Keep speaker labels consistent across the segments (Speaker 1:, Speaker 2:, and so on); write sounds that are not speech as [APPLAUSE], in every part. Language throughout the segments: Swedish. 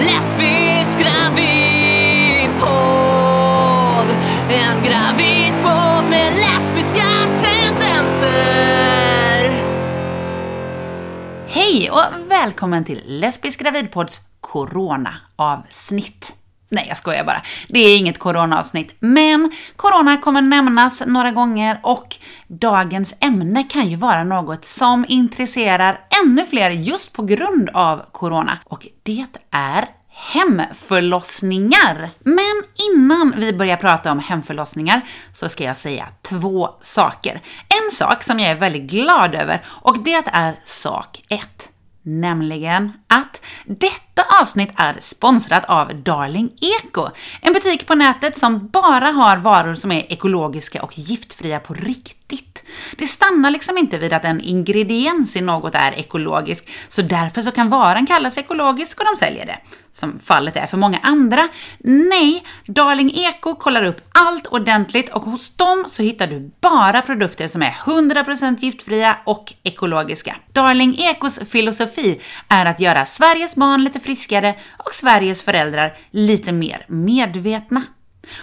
Speaker 1: Lesbisk gravidpodd. En gravidpodd med lesbiska tendenser.
Speaker 2: Hej och välkommen till Lesbisk gravidpods Corona-avsnitt. Nej, jag skojar bara. Det är inget coronaavsnitt, men Corona kommer nämnas några gånger och dagens ämne kan ju vara något som intresserar ännu fler just på grund av Corona. Och det är hemförlossningar. Men innan vi börjar prata om hemförlossningar så ska jag säga två saker. En sak som jag är väldigt glad över och det är sak 1. Nämligen att detta avsnitt är sponsrat av Darling Eco, en butik på nätet som bara har varor som är ekologiska och giftfria på riktigt. Det stannar liksom inte vid att en ingrediens i något är ekologisk, så därför så kan varan kallas ekologisk och de säljer det. Som fallet är för många andra. Nej, Darling Eco kollar upp allt ordentligt och hos dem så hittar du bara produkter som är 100% giftfria och ekologiska. Darling Ecos filosofi är att göra Sveriges barn lite friskare och Sveriges föräldrar lite mer medvetna.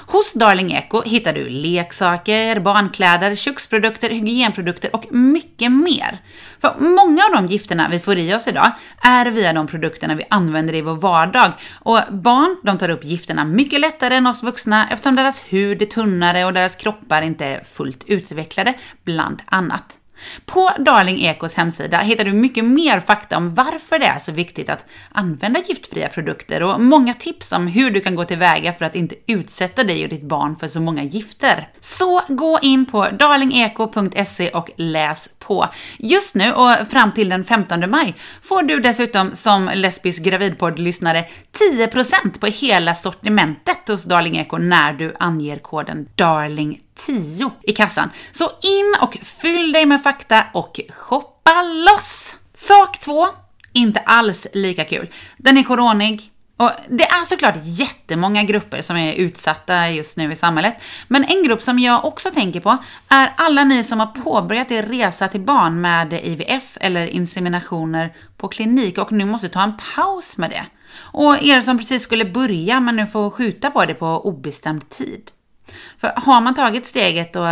Speaker 2: Hos Darling Eco hittar du leksaker, barnkläder, köksprodukter, hygienprodukter och mycket mer. För många av de gifterna vi får i oss idag är via de produkterna vi använder i vår vardag. Och barn, de tar upp gifterna mycket lättare än oss vuxna eftersom deras hud är tunnare och deras kroppar inte är fullt utvecklade, bland annat. På Darling Ecos hemsida hittar du mycket mer fakta om varför det är så viktigt att använda giftfria produkter och många tips om hur du kan gå tillväga för att inte utsätta dig och ditt barn för så många gifter. Så gå in på darlingeko.se och läs på. Just nu och fram till den 15 maj får du dessutom som lesbisk gravidpodd-lyssnare 10% på hela sortimentet hos Darling Eco när du anger koden DARLING 10 i kassan. Så in och fyll dig med fakta och shoppa loss! Sak 2, inte alls lika kul. Den är coronig. Och det är såklart jättemånga grupper som är utsatta just nu i samhället, men en grupp som jag också tänker på är alla ni som har påbörjat er resa till barn med IVF eller inseminationer på klinik och nu måste ta en paus med det. Och er som precis skulle börja men nu får skjuta på det på obestämd tid. För har man tagit steget och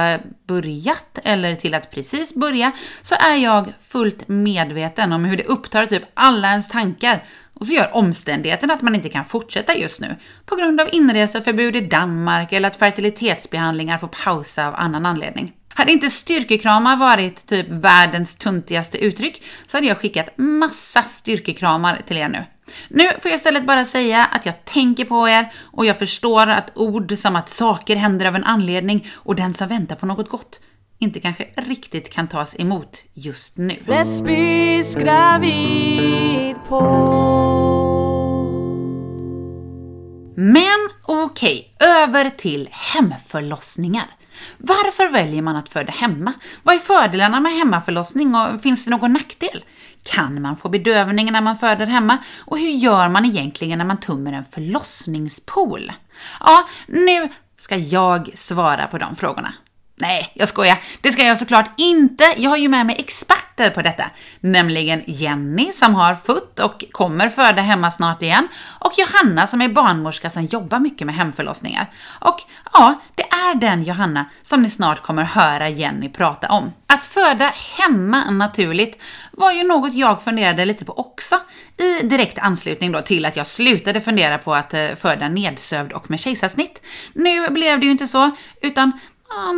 Speaker 2: börjat, eller till att precis börja, så är jag fullt medveten om hur det upptar typ alla ens tankar. Och så gör omständigheten att man inte kan fortsätta just nu, på grund av inreseförbud i Danmark eller att fertilitetsbehandlingar får pausa av annan anledning. Hade inte styrkekramar varit typ världens tuntigaste uttryck så hade jag skickat massa styrkekramar till er nu. Nu får jag istället bara säga att jag tänker på er och jag förstår att ord som att saker händer av en anledning och den som väntar på något gott inte kanske riktigt kan tas emot just nu.
Speaker 1: Gravidpodd.
Speaker 2: Men okej, över till hemförlossningar. Varför väljer man att föda hemma? Vad är fördelarna med hemmaförlossning och finns det någon nackdel? Kan man få bedövning när man föder hemma? Och hur gör man egentligen när man tummer en förlossningspool? Ja, nu ska jag svara på de frågorna. Nej, jag skojar. Det ska jag såklart inte. Jag har ju med mig experter på detta. Nämligen Jenny som har fött och kommer föda hemma snart igen. Och Johanna som är barnmorska som jobbar mycket med hemförlossningar. Och ja, det är den Johanna som ni snart kommer höra Jenny prata om. Att föda hemma naturligt var ju något jag funderade lite på också. I direkt anslutning då till att jag slutade fundera på att eh, föda nedsövd och med kejsarsnitt. Nu blev det ju inte så, utan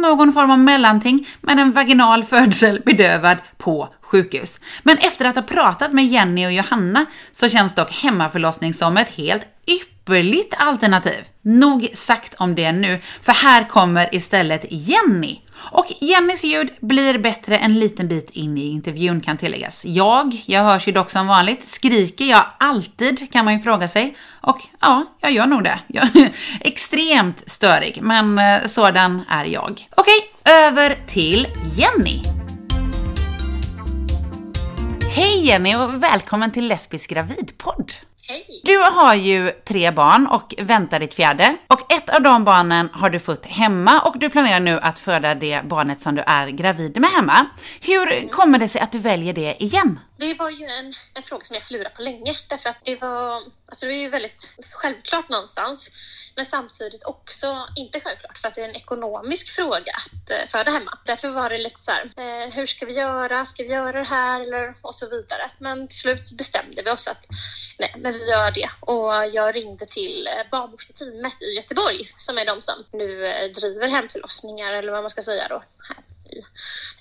Speaker 2: någon form av mellanting med en vaginal födsel bedövad på sjukhus. Men efter att ha pratat med Jenny och Johanna så känns dock hemmaförlossning som ett helt ypperligt alternativ. Nog sagt om det nu, för här kommer istället Jenny. Och Jennys ljud blir bättre en liten bit in i intervjun kan tilläggas. Jag, jag hörs ju dock som vanligt, skriker jag alltid kan man ju fråga sig. Och ja, jag gör nog det. Jag är [LAUGHS] extremt störig, men eh, sådan är jag. Okej, över till Jenny. Hej Jenny och välkommen till Lesbisk gravidpodd.
Speaker 3: Hej!
Speaker 2: Du har ju tre barn och väntar ditt fjärde. Och ett av de barnen har du fött hemma och du planerar nu att föda det barnet som du är gravid med hemma. Hur kommer det sig att du väljer det igen?
Speaker 3: Det var ju en, en fråga som jag klurat på länge därför att det var, alltså det är ju väldigt självklart någonstans. Men samtidigt också inte självklart för att det är en ekonomisk fråga att eh, föda hemma. Därför var det lite så här, eh, hur ska vi göra? Ska vi göra det här? Eller, och så vidare. Men till slut bestämde vi oss att nej, men vi gör det. Och jag ringde till eh, barnmorsketeamet i Göteborg som är de som nu driver hemförlossningar eller vad man ska säga då här i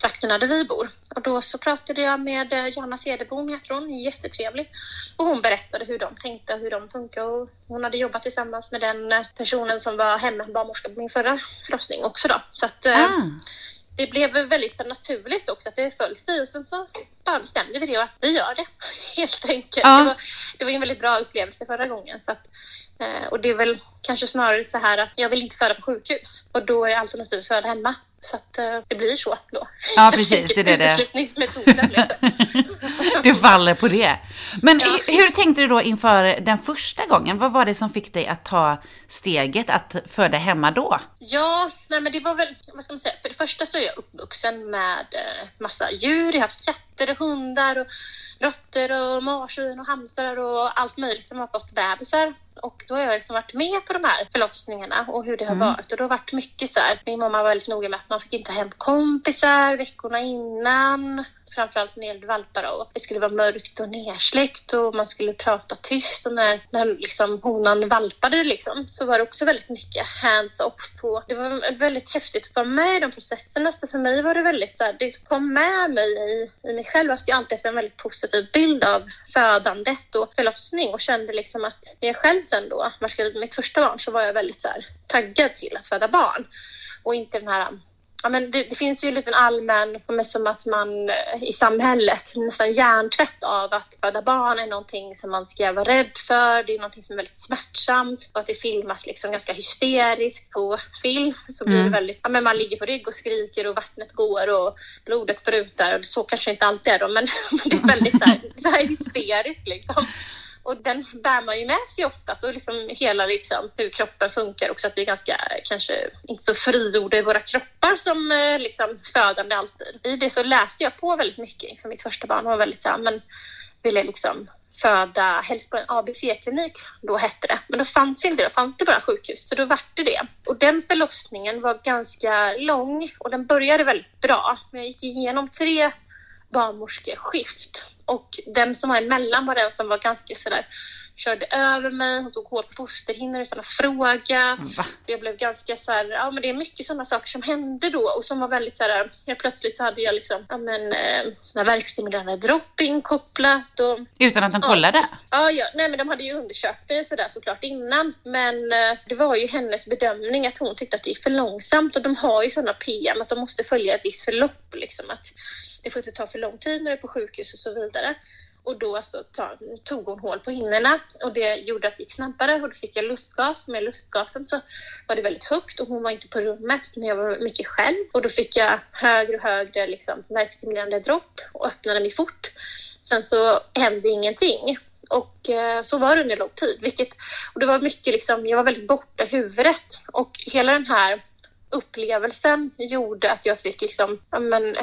Speaker 3: trakterna där vi bor. Och då så pratade jag med eh, Johanna Cederbom, heter hon, jättetrevlig. Och hon berättade hur de tänkte och hur de funkar. Och hon hade jobbat tillsammans med den eh, personen som var hembarnmorska på min förra förlossning också då. Så att eh,
Speaker 2: Ah.
Speaker 3: det blev väldigt så naturligt också att det föll sig och sen så bara bestämde vi det och att vi gör det [LAUGHS] helt enkelt.
Speaker 2: Ja.
Speaker 3: Det, var, det var en väldigt bra upplevelse förra gången. Så att, och det är väl kanske snarare så här att jag vill inte föda på sjukhus och då är alternativet föda hemma. Så att eh, det blir så då.
Speaker 2: Ja, precis, det är det det-
Speaker 3: liksom. [LAUGHS]
Speaker 2: Du faller på det. Men
Speaker 3: Ja.
Speaker 2: hur, hur tänkte du då inför den första gången? Vad var det som fick dig att ta steget att föda hemma då?
Speaker 3: Ja, nej men det var väl, vad ska man säga, för det första så är jag uppvuxen med eh, massa djur. Jag har haft katter och hundar och råttor och marsvin och hamstrar och allt möjligt som har fått bebisar. Och då har jag liksom varit med på de här förlossningarna och hur det har varit. Och det har varit mycket så här, min mamma var väldigt noga med att man fick inte ha hem kompisar veckorna innan. Framförallt när det gällde valpar och det skulle vara mörkt och nersläckt och man skulle prata tyst och när, när liksom honan valpade liksom så var det också väldigt mycket hands off på. Det var väldigt häftigt att vara med i de processerna så för mig var det väldigt så här, det kom med mig i, i mig själv att jag alltid hade en väldigt positiv bild av födandet och förlossning och kände liksom att när jag själv sen då var mitt första barn så var jag väldigt så här, taggad till att föda barn och inte den här Ja, men det, det finns ju en liten allmän, som att man eh, i samhället nästan hjärntvätt av att föda barn är någonting som man ska vara rädd för. Det är någonting som är väldigt smärtsamt och att det filmas liksom ganska hysteriskt på film. Så blir det väldigt, ja, men man ligger på rygg och skriker och vattnet går och blodet sprutar. Så kanske inte alltid är då, men, men [LAUGHS] det är väldigt så här, så här hysteriskt liksom. Och den bär man ju med sig oftast och liksom hela liksom hur kroppen funkar också att vi är ganska kanske inte så frigjorda i våra kroppar som eh, liksom födande alltid. I det så läste jag på väldigt mycket inför mitt första barn och var väldigt så här, men ville liksom föda helst på en ABC-klinik, då hette det. Men då fanns inte det, då fanns det bara sjukhus, så då vart det det. Och den förlossningen var ganska lång och den började väldigt bra. Men jag gick igenom tre barnmorskeskift och den som var emellan var den som var ganska sådär körde över mig, hon tog hål på fosterhinnor utan att fråga.
Speaker 2: Va?
Speaker 3: Jag blev ganska så här, ja men det är mycket sådana saker som hände då och som var väldigt så här, helt plötsligt så hade jag liksom, ja men eh, sådana verkstimulerande dropp inkopplat och
Speaker 2: Utan att de kollade?
Speaker 3: Ja, ja, nej men de hade ju undersökt det sådär såklart innan. Men eh, det var ju hennes bedömning att hon tyckte att det gick för långsamt och de har ju sådana PM att de måste följa ett visst förlopp liksom att det får inte ta för lång tid när du är på sjukhus och så vidare. Och då så tog hon hål på hinnorna och det gjorde att det gick snabbare och då fick jag lustgas. Med lustgasen så var det väldigt högt och hon var inte på rummet när jag var mycket själv. Och då fick jag högre och högre liksom, verkstimulerande dropp och öppnade mig fort. Sen så hände ingenting. Och eh, så var det under lång tid. Vilket, och det var mycket liksom, jag var väldigt borta i huvudet. Och hela den här upplevelsen gjorde att jag fick liksom, ja, men,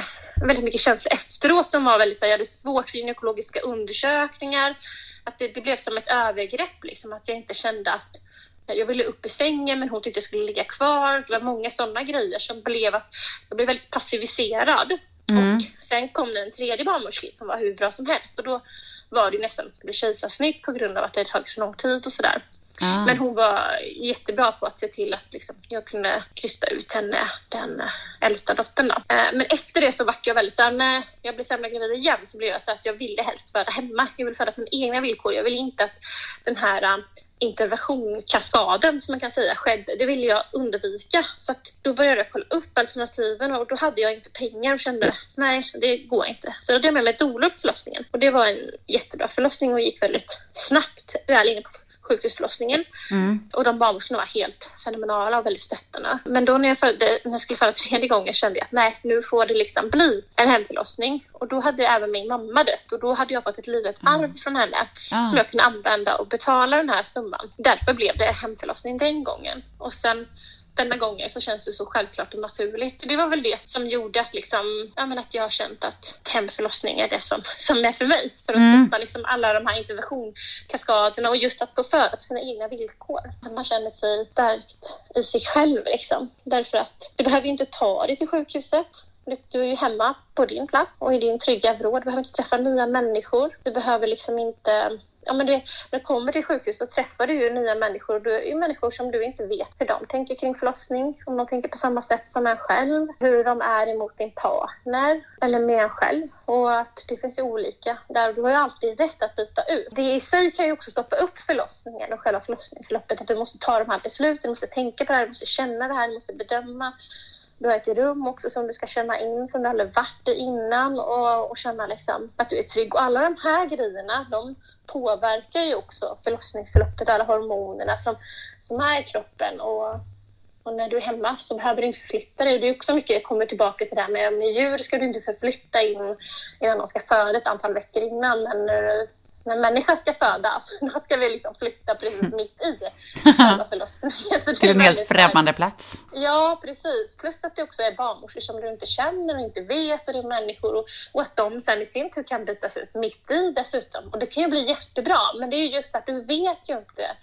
Speaker 3: väldigt mycket känslor efteråt som var väldigt, så här, jag hade svårt för gynekologiska undersökningar. Att det, det blev som ett övergrepp, liksom, att jag inte kände att jag ville upp i sängen men hon tyckte jag skulle ligga kvar. Det var många sådana grejer som blev att jag blev väldigt passiviserad.
Speaker 2: Mm.
Speaker 3: Och sen kom det en tredje barnmorska som var hur bra som helst och då var det nästan att det skulle kejsarsnitt på grund av att det hade tagit så lång tid och sådär.
Speaker 2: Ah.
Speaker 3: Men hon var jättebra på att se till att liksom, jag kunde krysta ut henne, den eh, äldsta dottern. Då. Eh, Men efter det så vart jag väldigt såhär, när jag blev senare gravid igen så blev jag så att jag ville helst föda hemma. Jag vill föda på mina egna villkor. Jag vill inte att den här eh, interventionkaskaden som man kan säga skedde. Det ville jag undvika. Så att då började jag kolla upp alternativen och då hade jag inte pengar och kände nej, det går inte. Så då hade jag med mig doula på förlossningen och det var en jättebra förlossning och gick väldigt snabbt väl inne på sjukhusförlossningen.
Speaker 2: Mm.
Speaker 3: Och de barnmorskorna var helt fenomenala och väldigt stöttande. Men då när jag, födde, när jag skulle föda tredje gången kände jag att nej, nu får det liksom bli en hemförlossning. Och då hade även min mamma dött och då hade jag fått ett litet arv från henne
Speaker 2: Ah.
Speaker 3: som jag kunde använda och betala den här summan. Därför blev det hemförlossning den gången. Och sen denna gången så känns det så självklart och naturligt. Det var väl det som gjorde att, liksom, ja, men att jag har känt att hemförlossning är det som, som är för mig. För att
Speaker 2: Mm.
Speaker 3: liksom alla de här interventionskaskaderna och just att få föda på sina egna villkor. Att man känner sig stärkt i sig själv. Liksom. Därför att du behöver inte ta dig till sjukhuset. Du- Du är ju hemma på din plats och i din trygga vrå. Du behöver inte träffa nya människor. Du behöver liksom inte... Ja, men du när du kommer till sjukhus så träffar du ju nya människor. Du är ju människor som du inte vet hur de tänker kring förlossning. Om de tänker på samma sätt som en själv. Hur de är emot din partner eller med en själv. Och att det finns ju olika där. Du har ju alltid rätt att byta ut. Det i sig kan ju också stoppa upp förlossningen och själva förlossningsförloppet. Att du måste ta de här besluten, du måste tänka på det här, du måste känna det här, du måste bedöma. Du har ett rum också som du ska känna in som du aldrig varit i innan och, och känna liksom att du är trygg. Och alla de här grejerna de påverkar ju också förlossningsförloppet, alla hormonerna som, som är i kroppen. Och, och när du är hemma så behöver du inte förflytta dig. Det är också mycket, jag kommer tillbaka till det här med, med djur ska du inte förflytta in innan de ska föda ett antal veckor innan. Men eh, när, när människa ska föda, [LAUGHS] då ska vi liksom flytta precis mitt i [LAUGHS] själva förlossningen. Så det
Speaker 2: Till
Speaker 3: är
Speaker 2: en helt främmande plats.
Speaker 3: Ja, precis. Plus att det också är barnmorskor som du inte känner och inte vet och det är människor och, och att de sen i sin tur kan bytas ut mitt i dessutom. Och det kan ju bli jättebra, men det är ju just att du vet ju inte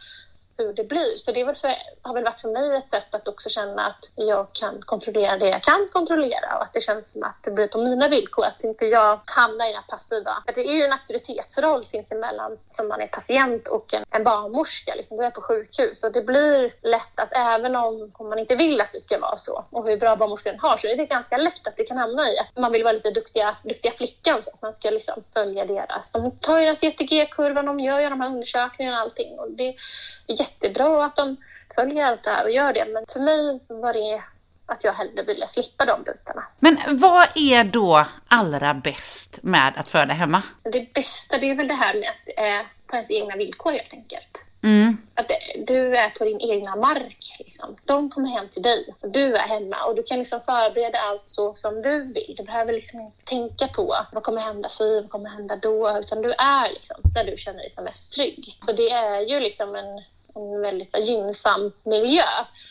Speaker 3: hur det blir. Så det är väl för, har väl varit för mig ett sätt att också känna att jag kan kontrollera det jag kan kontrollera och att det känns som att det blir på mina villkor, att inte jag hamnar i den här passiva. För det är ju en auktoritetsroll sinsemellan som man är patient och en, en barnmorska. Liksom, du är på sjukhus och det blir lätt att även om, om man inte vill att det ska vara så och hur bra barnmorskan har så är det ganska lätt att det kan hamna i att man vill vara lite duktiga, duktiga flickan så att man ska liksom följa deras. De tar ju deras CTG-kurvan, de gör ju de här undersökningarna och allting och det jättebra att de följer allt det här och gör det. Men för mig var det att jag hellre ville slippa de bitarna.
Speaker 2: Men vad är då allra bäst med att föda hemma?
Speaker 3: Det bästa det är väl det här med att det är på ens egna villkor helt enkelt.
Speaker 2: Mm.
Speaker 3: Att det, du är på din egna mark. Liksom. De kommer hem till dig. och Du är hemma och du kan liksom förbereda allt så som du vill. Du behöver liksom inte tänka på vad kommer hända sig, vad kommer hända då. Utan du är liksom där du känner dig som mest trygg. Så det är ju liksom en, en väldigt gynnsam miljö.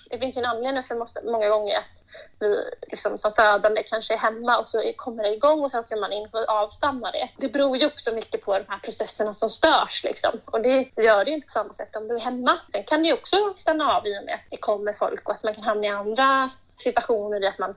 Speaker 3: Det finns ju en anledning för måste, många gånger att vi liksom, som födande kanske är hemma och så kommer det igång och sen åker man in för att det. Det beror ju också mycket på de här processerna som störs liksom. Och det gör det ju inte på samma sätt om du är hemma. Sen kan det ju också stanna av i och med att det kommer folk och att man kan hamna i andra situationer i att man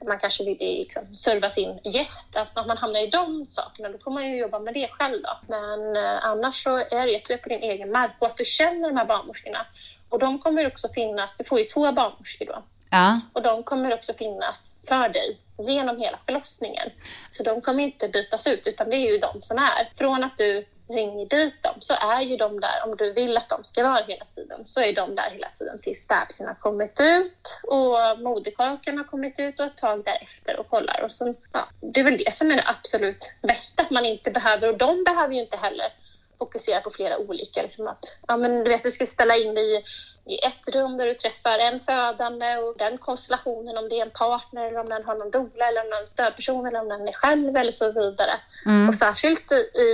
Speaker 3: att man kanske vill liksom serva sin gäst, att att man hamnar i de sakerna, då får man ju jobba med det själv då. Men eh, annars så är det är på din egen mark och att du känner de här barnmorskorna. Och de kommer också finnas, du får ju två barnmorskor då,
Speaker 2: Ja.
Speaker 3: och de kommer också finnas för dig genom hela förlossningen. Så de kommer inte bytas ut, utan det är ju de som är. Från att du ringer dit dem så är ju de där, om du vill att de ska vara hela tiden, så är de där hela tiden tills bebisen har kommit ut och moderkakan har kommit ut och ett tag därefter och kollar. Och så, ja, det är väl det som är det absolut bästa, att man inte behöver, och de behöver ju inte heller fokusera på flera olika. Liksom att, ja, men du vet, du ska ställa in dig i, i ett rum där du träffar en födande och den konstellationen, om det är en partner eller om den har någon doula eller om den är en stödperson eller om den är själv eller så vidare.
Speaker 2: Mm.
Speaker 3: Och särskilt i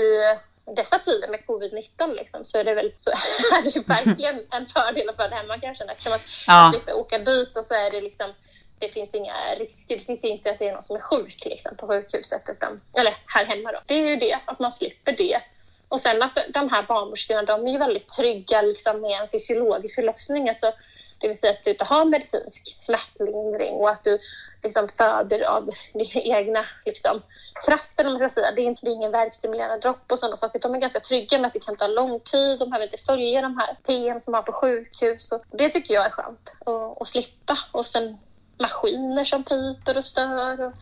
Speaker 3: dessa tider med covid-19 liksom, så är det väl så är det verkligen [LAUGHS] en fördel att föda hemma kan jag känna. Eftersom att
Speaker 2: Ja.
Speaker 3: man slipper åka dit och så är det liksom det finns inga risker. Det finns inte att det är någon som är sjuk liksom, på sjukhuset. Utan, eller här hemma då. Det är ju det, att man slipper det. Och sen att de här barnmorskorna, de är ju väldigt trygga liksom, med en fysiologisk förlossning. Alltså, det vill säga att du inte har medicinsk smärtlindring och att du liksom föder av din egna liksom, kraften, om man ska säga. Det är, inte, det är ingen verkstimulerande dropp och sådana saker. De är ganska trygga med att det kan ta lång tid. De behöver inte följa de här PM som man har på sjukhus. Och det tycker jag är skönt att, att slippa. Och sen maskiner som piper och stör och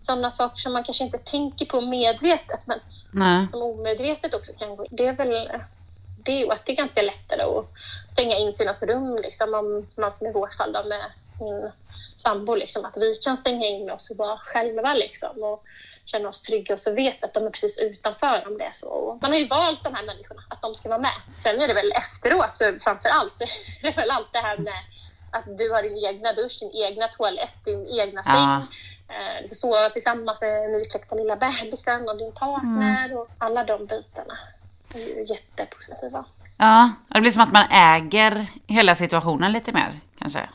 Speaker 3: sådana saker som man kanske inte tänker på medvetet men
Speaker 2: Nej.
Speaker 3: som omedvetet också kan gå Det är väl det är ju att det är ganska lättare att stänga in något rum liksom om man som i vårt fall då med min sambo liksom att vi kan stänga in oss och vara själva liksom och känna oss trygga och så vet vi att de är precis utanför om det är så. Och man har ju valt de här människorna, att de ska vara med. Sen är det väl efteråt, så framför allt, så [LAUGHS] är det väl allt det här med att du har din egna dusch, din egna toalett, din egna
Speaker 2: Ja.
Speaker 3: säng. Eh, Du får sova tillsammans med nykläckta lilla bebisen och din partner och alla de bitarna jättepositiva.
Speaker 2: Ja, det blir som att man äger hela situationen lite mer kanske.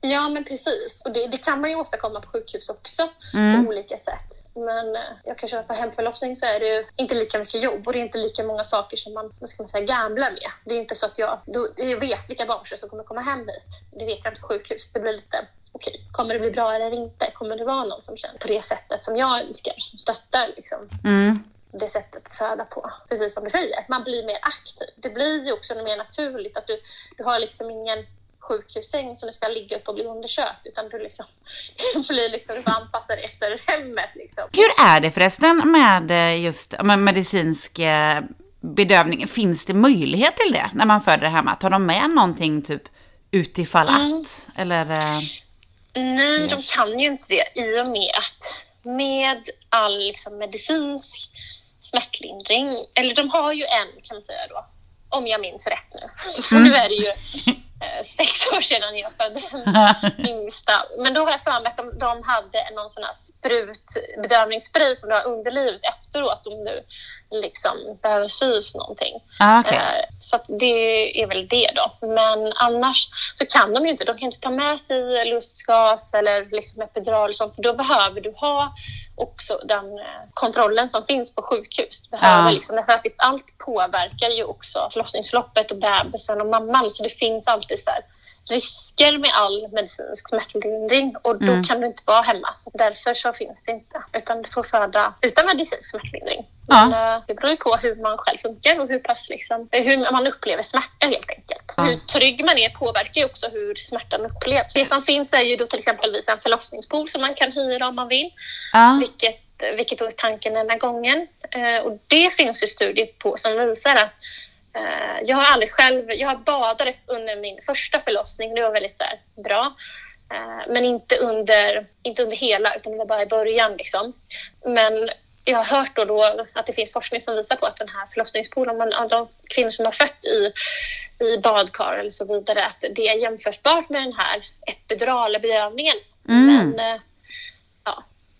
Speaker 3: Ja, men precis. Och det, det kan man ju åstadkomma på sjukhus också
Speaker 2: Mm.
Speaker 3: på olika sätt. Men eh, jag kan köra på hemförlossning så är det ju inte lika mycket jobb och det är inte lika många saker som man, vad ska man säga, gamblar med. Det är inte så att jag, då, jag vet vilka barn som kommer komma hem hit. Det vet jag inte på sjukhus. Det blir lite, okej, kommer det bli bra eller inte? Kommer det vara någon som känner på det sättet som jag önskar, som stöttar liksom?
Speaker 2: Mm.
Speaker 3: Det sättet att föda på. Precis som du säger, man blir mer aktiv. Det blir ju också mer naturligt att du, du har liksom ingen sjukhussäng som du ska ligga upp och bli undersökt utan du liksom, [LAUGHS] blir liksom, du får anpassa dig efter hemmet liksom.
Speaker 2: Hur är det förresten med eh, just men medicinsk eh, bedövning? Finns det möjlighet till det när man föder hemma? Tar de med någonting typ utifall
Speaker 3: Mm.
Speaker 2: att? Eller? eh,
Speaker 3: Nej, de kan ju inte det i och med att med all liksom, medicinsk smärtlindring, eller de har ju en kan man säga då, om jag minns rätt nu. [LAUGHS] nu är det ju eh, sex år sedan jag födde [LAUGHS] min yngsta. Men då har jag för mig att de, de hade någon sån här sprut, bedövningsspray som du har under livet efteråt om du liksom behöver sys någonting.
Speaker 2: ah, okej.
Speaker 3: Eh, Så det är väl det då. Men annars så kan de ju inte, de kan inte ta med sig lustgas eller liksom epidural och sånt, för då behöver du ha också den eh, kontrollen som finns på sjukhus. Behöver
Speaker 2: Ja.
Speaker 3: liksom, därför att allt påverkar ju också förlossningsförloppet och bebisen och mamman, så det finns alltid så här risker med all medicinsk smärtlindring och då
Speaker 2: Mm.
Speaker 3: kan du inte vara hemma. Så därför så finns det inte, utan du får föda utan medicinsk smärtlindring.
Speaker 2: Ja.
Speaker 3: Men, eh, det beror ju på hur man själv funkar och hur pass liksom, eh, hur man upplever smärta helt enkelt.
Speaker 2: Ja.
Speaker 3: Hur trygg man är påverkar ju också hur smärtan upplevs. Det som finns är ju då till exempelvis en förlossningspool som man kan hyra om man vill,
Speaker 2: Ja.
Speaker 3: vilket, vilket är tanken den här gången. Eh, och det finns ju studier på som visar att jag har aldrig själv, jag har badat under min första förlossning, det var väldigt så här, bra. Eh, men inte under, inte under hela, utan det var bara i början liksom. Men jag har hört då, då att det finns forskning som visar på att den här förlossningspoolen, man, de kvinnor som har fött i, i badkar eller så vidare, att det är jämförbart med den här epiduralbedövningen.
Speaker 2: Mm.
Speaker 3: Men eh,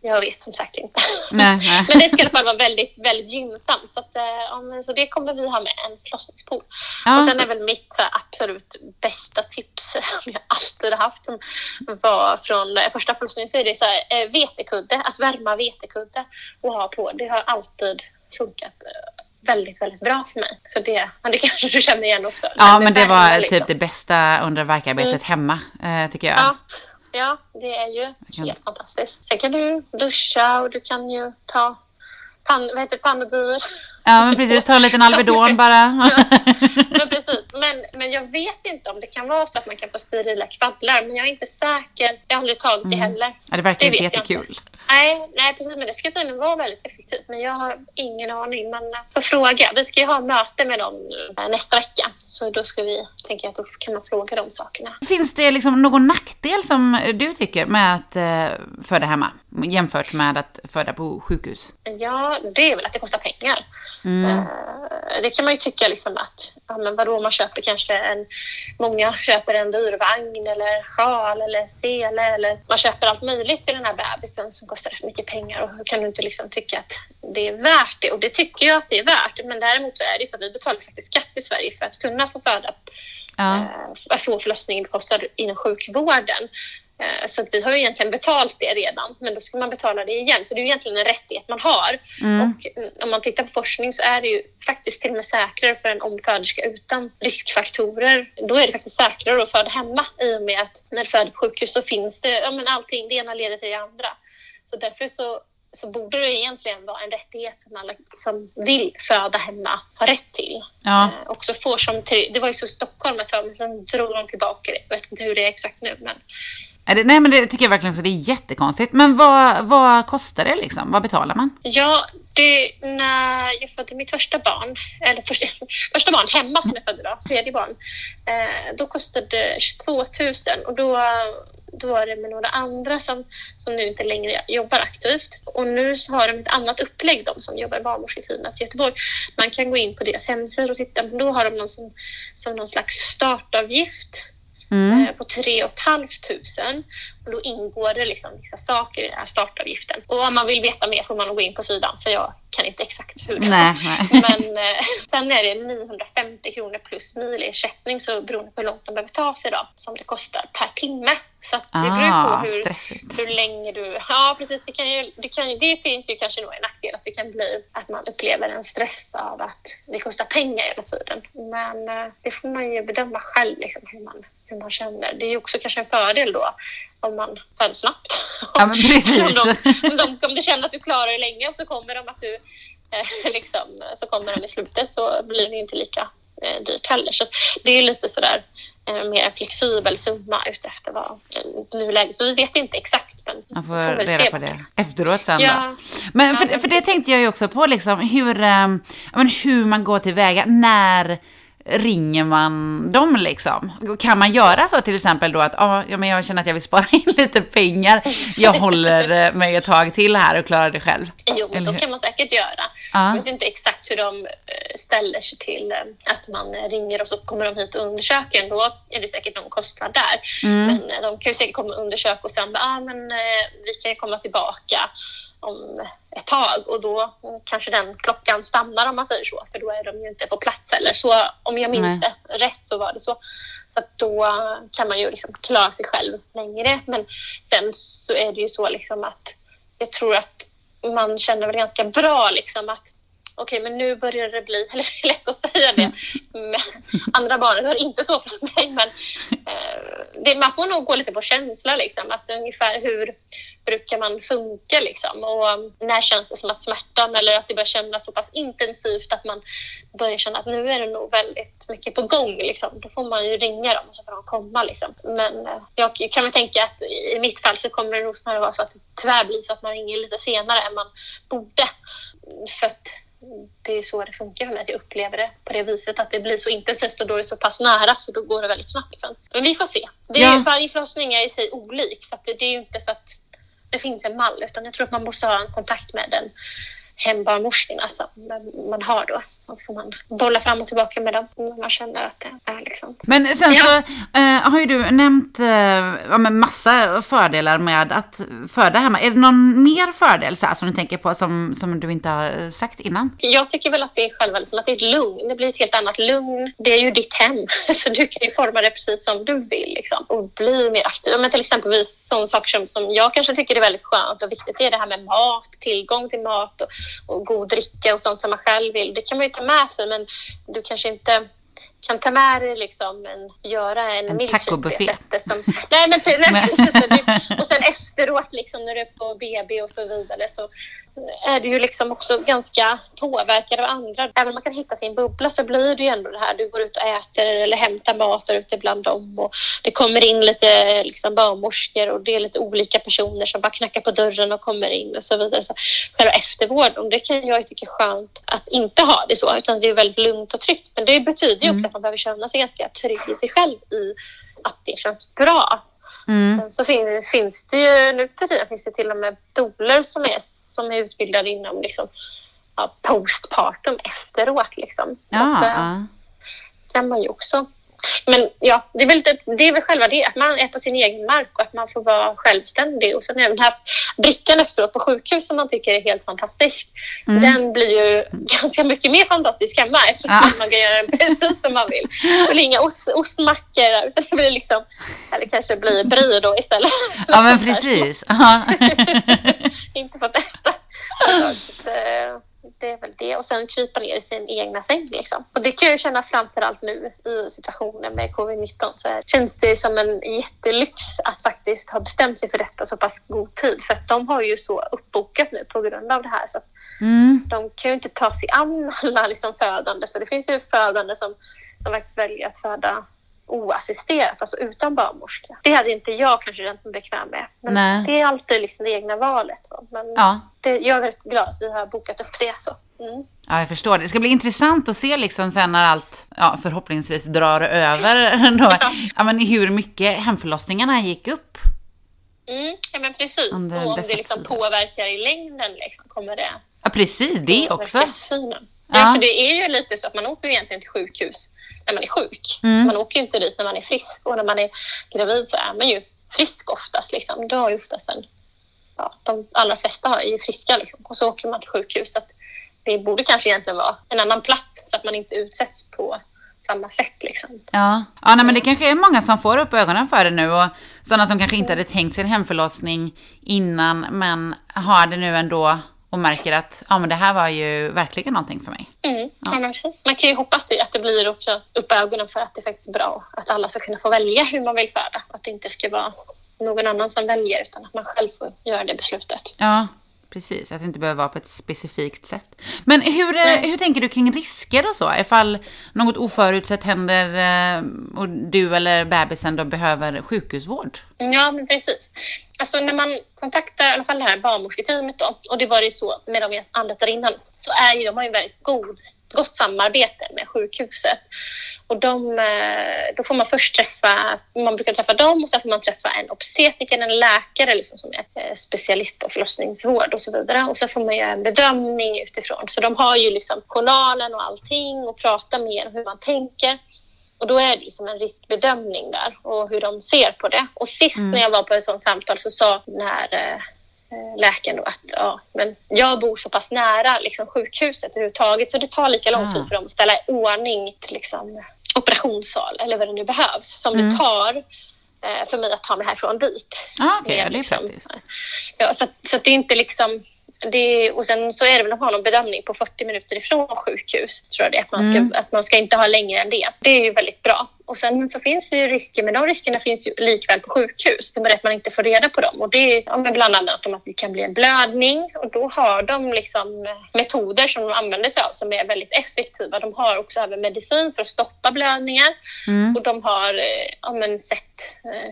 Speaker 3: jag vet som sagt inte.
Speaker 2: Nej, nej. [LAUGHS]
Speaker 3: Men det ska i alla fall vara väldigt, väldigt gynnsamt. Så, att, eh, ja, men, så det kommer vi ha med, en förlossningspool.
Speaker 2: Ja.
Speaker 3: Och sen är väl mitt så här, absolut bästa tips [LAUGHS] som jag alltid har haft som var från eh, första förlossningen så är det så här, eh, vetekudde, att värma vetekudde och ha på. Det har alltid funkat eh, väldigt, väldigt bra för mig. Så det, det [LAUGHS] kanske du känner igen också.
Speaker 2: Ja, men det
Speaker 3: värme,
Speaker 2: var
Speaker 3: liksom.
Speaker 2: typ det bästa under verkarbetet hemma, eh, tycker jag.
Speaker 3: Ja, ja, det är ju
Speaker 2: kan-
Speaker 3: helt fantastiskt. Sen kan du duscha och du kan ju ta pan, vad heter det, Panodil.
Speaker 2: Ja, men precis. Ta en liten Alvedon bara. [LAUGHS]
Speaker 3: Men precis. Men, men jag vet inte om det kan vara så att man kan få sterila kvaddlar. Men jag är inte säker. Jag har aldrig tagit det heller.
Speaker 2: Ja, det verkar
Speaker 3: Det
Speaker 2: inte jättekul.
Speaker 3: Nej, nej, precis. Men det ska tydligen vara väldigt effektivt. Men jag har ingen aning. Men eh, får fråga. Vi ska ju ha möte med dem eh, nästa vecka. Så då ska vi, tänker jag att då kan man fråga de sakerna.
Speaker 2: Finns det liksom någon nackdel som du tycker med att eh, föda hemma jämfört med att föda på sjukhus?
Speaker 3: Ja, det är väl att det kostar pengar.
Speaker 2: Mm.
Speaker 3: Det kan man ju tycka liksom att, ja men vadå, man köper kanske en, många köper en dyr vagn eller sjal eller sele eller man köper allt möjligt till den här bebisen som kostar rätt mycket pengar och hur kan du inte liksom tycka att det är värt det? Och det tycker jag att det är värt. Men däremot så är det så att vi betalar faktiskt skatt i Sverige för att kunna få föda,
Speaker 2: Ja.
Speaker 3: eh, att få förlossningen bekostad inom sjukvården. Eh, Så att vi har ju egentligen betalt det redan, men då ska man betala det igen. Så det är ju egentligen en rättighet man har.
Speaker 2: Mm.
Speaker 3: Och mm, om man tittar på forskning så är det ju faktiskt till och med säkrare för en omföderska utan riskfaktorer. Då är det faktiskt säkrare att föda hemma i och med att när du föder på sjukhus så finns det, ja men allting, det ena leder till det andra. Så därför så, så borde det egentligen vara en rättighet som alla som vill föda hemma har rätt till.
Speaker 2: Ja.
Speaker 3: Eh, också får som, det var ju så i Stockholm ett tag, men sen drog de tillbaka det. Jag vet inte hur det är exakt nu, men
Speaker 2: nej, men det tycker jag verkligen också. Det är jättekonstigt. Men vad, vad kostar det liksom? Vad betalar man?
Speaker 3: Ja, det, när jag födde mitt första barn, eller första, [LAUGHS] första barn hemma som jag födde då, tredje barn, eh, då kostade det 22 000 och då, då var det med några andra som, som nu inte längre jobbar aktivt. Och nu så har de ett annat upplägg, de som jobbar i barnmorsketeamet i Göteborg. Man kan gå in på deras hemsida och titta, men då har de någon som, som någon slags startavgift
Speaker 2: Mm.
Speaker 3: eh, på 3 500 och då ingår det liksom vissa saker i den här startavgiften. Och om man vill veta mer får man gå in på sidan för jag kan inte exakt hur det
Speaker 2: Nej, nej. [LAUGHS]
Speaker 3: Men eh, sen är det 950 kronor plus milersättning så beroende på hur långt man behöver ta sig då som det kostar per timme. Så det beror
Speaker 2: Ah,
Speaker 3: på hur,
Speaker 2: stressigt.
Speaker 3: hur länge du... Ja, precis. Det, kan ju, det, kan, det finns ju kanske nog en nackdel att det kan bli att man upplever en stress av att det kostar pengar hela tiden. Men eh, det får man ju bedöma själv liksom, hur, man, hur man känner. Det är också kanske en fördel då om man föder snabbt.
Speaker 2: Ja, men [LAUGHS] precis.
Speaker 3: om, de, om, de, om du känner att du klarar dig länge och så kommer de att du eh, [LAUGHS] liksom, så kommer de i slutet så blir det inte lika eh, dyrt heller. Så det är lite sådär eh, mer en flexibel summa utefter vad nuläget. Så vi vet inte exakt. Men
Speaker 2: Man får reda på det efteråt sen
Speaker 3: Ja.
Speaker 2: då. Men för, för det tänkte jag ju också på liksom hur, men hur man går tillväga. När ringer man dem liksom? Kan man göra så till exempel då att ah, ja, men jag känner att jag vill spara [LAUGHS] in lite pengar. Jag håller eh, mig ett tag till här och klarar det själv.
Speaker 3: Jo, men
Speaker 2: Eller
Speaker 3: så
Speaker 2: hur?
Speaker 3: kan man säkert göra.
Speaker 2: Ja.
Speaker 3: Jag vet inte exakt hur de eh, ställer sig till eh, att man ringer och så kommer de hit och undersöker. Då är det säkert någon kostnad där.
Speaker 2: Mm.
Speaker 3: Men de kan ju säkert komma och undersöka och sen bara, ah, men vi kan komma tillbaka om ett tag och då kanske den klockan stannar om man säger så. För då är de ju inte på plats heller. Så om jag minns det rätt så var det så. Så att då kan man ju liksom klara sig själv längre. Men sen så är det ju så liksom att jag tror att man känner väl ganska bra liksom att okej, men nu börjar det bli, [LAUGHS] eller det är lätt att säga det, men andra barnet var inte så för mig, men eh, det, man får nog gå lite på känsla liksom, att ungefär hur brukar man funka liksom och um, när känns det som att smärtan eller att det börjar kännas så pass intensivt att man börjar känna att nu är det nog väldigt mycket på gång liksom. Då får man ju ringa dem och så får de komma liksom. Men eh, jag kan väl tänka att i mitt fall så kommer det nog snarare vara så att det tyvärr blir så att man ringer lite senare än man borde. För att det är så det funkar för mig, att jag upplever det på det viset att det blir så intensivt och då är det så pass nära så då går det väldigt snabbt sen. Men vi får se. Det är,
Speaker 2: Ja.
Speaker 3: Varje förlossning är i sig olik så det, det är ju inte så att det finns en mall utan jag tror att man måste ha en kontakt med den hembarnmorskorna som man har då. Och får man bolla fram och tillbaka med dem när man känner att det är liksom.
Speaker 2: Men sen
Speaker 3: Ja.
Speaker 2: så eh, har ju du nämnt eh, ja, massa fördelar med att föda hemma. Är det någon mer fördel så här, som du tänker på som, som du inte har sagt innan?
Speaker 3: Jag tycker väl att det är själva liksom att det är ett lugn. Det blir ett helt annat lugn. Det är ju ditt hem, [LAUGHS] så du kan ju forma det precis som du vill liksom. och bli mer aktiv. Men till exempel sådana saker som, som jag kanske tycker är väldigt skönt och viktigt är det här med mat, tillgång till mat och, och god dricka och sånt som man själv vill. Det kan man ju ta med sig men du kanske inte kan ta med dig liksom en, göra en,
Speaker 2: En
Speaker 3: milkshake Som, nej men Nej. [LAUGHS] och sen efteråt liksom när du är på BB och så vidare så är du ju liksom också ganska påverkad av andra. Även om man kan hitta sin bubbla så blir det ju ändå det här. Du går ut och äter eller hämtar mat där ute bland dem och det kommer in lite liksom barnmorskor och det är lite olika personer som bara knackar på dörren och kommer in och så vidare. Så själva eftervården, det kan jag tycka är skönt att inte ha det så utan det är väldigt lugnt och tryggt. Men det betyder ju också att man behöver känna sig ganska trygg i sig själv i att det känns bra.
Speaker 2: Mm.
Speaker 3: Sen så fin, finns det ju, nu för tiden finns det till och med doler som är, som är utbildade inom liksom, ja, postpartum efteråt. Liksom.
Speaker 2: Ja,
Speaker 3: så
Speaker 2: ja.
Speaker 3: kan man ju också. Men ja, det är, väl, lite- det är väl själva det, att man är på sin egen mark och att man får vara självständig. Och sen även den här brickan efteråt på sjukhus som man tycker är helt fantastisk.
Speaker 2: Mm.
Speaker 3: Den blir ju [LAUGHS] ganska mycket mer fantastisk hemma eftersom
Speaker 2: Ja.
Speaker 3: man kan göra den precis som man vill. Det blir inga ost, ostmackor utan det blir liksom, eller kanske blir brie då istället.
Speaker 2: ja, men precis. [LAUGHS] Ja.
Speaker 3: inte fått äta. Så, eh, det är väl det. Och sen krypa ner i sin egna säng. Liksom. Och det kan jag känna framförallt nu i situationen med covid-19. Så här, känns det som en jättelyx att faktiskt ha bestämt sig för detta så pass god tid. För att de har ju så uppbokat nu på grund av det här. Så
Speaker 2: Mm.
Speaker 3: de kan ju inte ta sig an alla liksom födande. Så det finns ju födande som, som faktiskt väljer att föda oassisterat, alltså utan barnmorska. Det hade inte jag kanske känt mig bekväm med. Men
Speaker 2: Nej.
Speaker 3: det är alltid liksom det egna valet. Så. Men
Speaker 2: Ja.
Speaker 3: det, jag är väldigt glad att vi har bokat upp det. Så. Mm.
Speaker 2: Ja, jag förstår det. Det ska bli intressant att se liksom sen när allt ja, förhoppningsvis drar över [LAUGHS] då. Ja, men hur mycket hemförlossningarna gick upp
Speaker 3: Mm, ja men precis.
Speaker 2: Under
Speaker 3: och om det liksom
Speaker 2: tider.
Speaker 3: påverkar i längden liksom, kommer det
Speaker 2: Ja, precis. Det också.
Speaker 3: synen.
Speaker 2: Ja.
Speaker 3: Ja. för det är ju lite så att man åker egentligen till sjukhus när man är sjuk.
Speaker 2: Mm.
Speaker 3: Man åker ju inte dit när man är frisk och när man är gravid så är man ju frisk oftast. Liksom. Du har ju oftast en, ja, de allra flesta är ju friska liksom. och så åker man till sjukhus. Att det borde kanske egentligen vara en annan plats så att man inte utsätts på samma sätt. Liksom.
Speaker 2: Ja, ja nej, men det kanske är många som får upp ögonen för det nu och sådana som kanske inte hade tänkt sig en hemförlossning innan men har det nu ändå och märker att ja, men det här var ju verkligen någonting för mig.
Speaker 3: Mm, ja. Man kan ju hoppas det, att det blir också upp ögonen för att det faktiskt är bra. Att alla ska kunna få välja hur man vill föda. Att det inte ska vara någon annan som väljer utan att man själv får göra det beslutet.
Speaker 2: Ja, precis. Att det inte behöver vara på ett specifikt sätt. Men hur, eh, hur tänker du kring risker och så? Ifall något oförutsett händer eh, och du eller bebisen då behöver sjukhusvård?
Speaker 3: Ja, men precis. Alltså när man kontaktar i alla fall det här barnmorsketeamet då, och det var det så med de jag anlitade innan, så är ju de har ju väldigt god, gott samarbete med sjukhuset. Och de, eh, då får man först träffa, man brukar träffa dem och sen får man träffa en obstetriker, en läkare liksom, som är eh, specialist på förlossningsvård och så vidare. Och så får man göra en bedömning utifrån. Så de har ju liksom journalen och allting och pratar med en hur man tänker. Och då är det liksom en riskbedömning där och hur de ser på det. Och sist när jag var på ett sådant samtal så sa den här eh, läkaren då att ja, men jag bor så pass nära liksom, sjukhuset överhuvudtaget så det tar lika lång
Speaker 2: Ah.
Speaker 3: tid för dem att ställa i ordning till liksom, operationssal eller vad det nu behövs som
Speaker 2: Mm.
Speaker 3: det tar eh, för mig att ta mig härifrån dit.
Speaker 2: Ah, Okej,
Speaker 3: Med
Speaker 2: ja, det är
Speaker 3: liksom-
Speaker 2: praktiskt.
Speaker 3: Ja, så, så det är inte liksom... Det, och sen så är det väl att ha någon bedömning på 40 minuter ifrån sjukhus. Tror jag det att man, ska,
Speaker 2: Mm.
Speaker 3: att man ska inte ha längre än det. Det är ju väldigt bra. Och sen så finns det ju risker, men de riskerna finns ju likväl på sjukhus. Det är bara att man inte får reda på dem. Och det är ja, bland annat om att det kan bli en blödning. Och då har de liksom metoder som de använder sig av som är väldigt effektiva. De har också även medicin för att stoppa blödningar.
Speaker 2: Mm.
Speaker 3: Och de har eh, ja, men sett eh,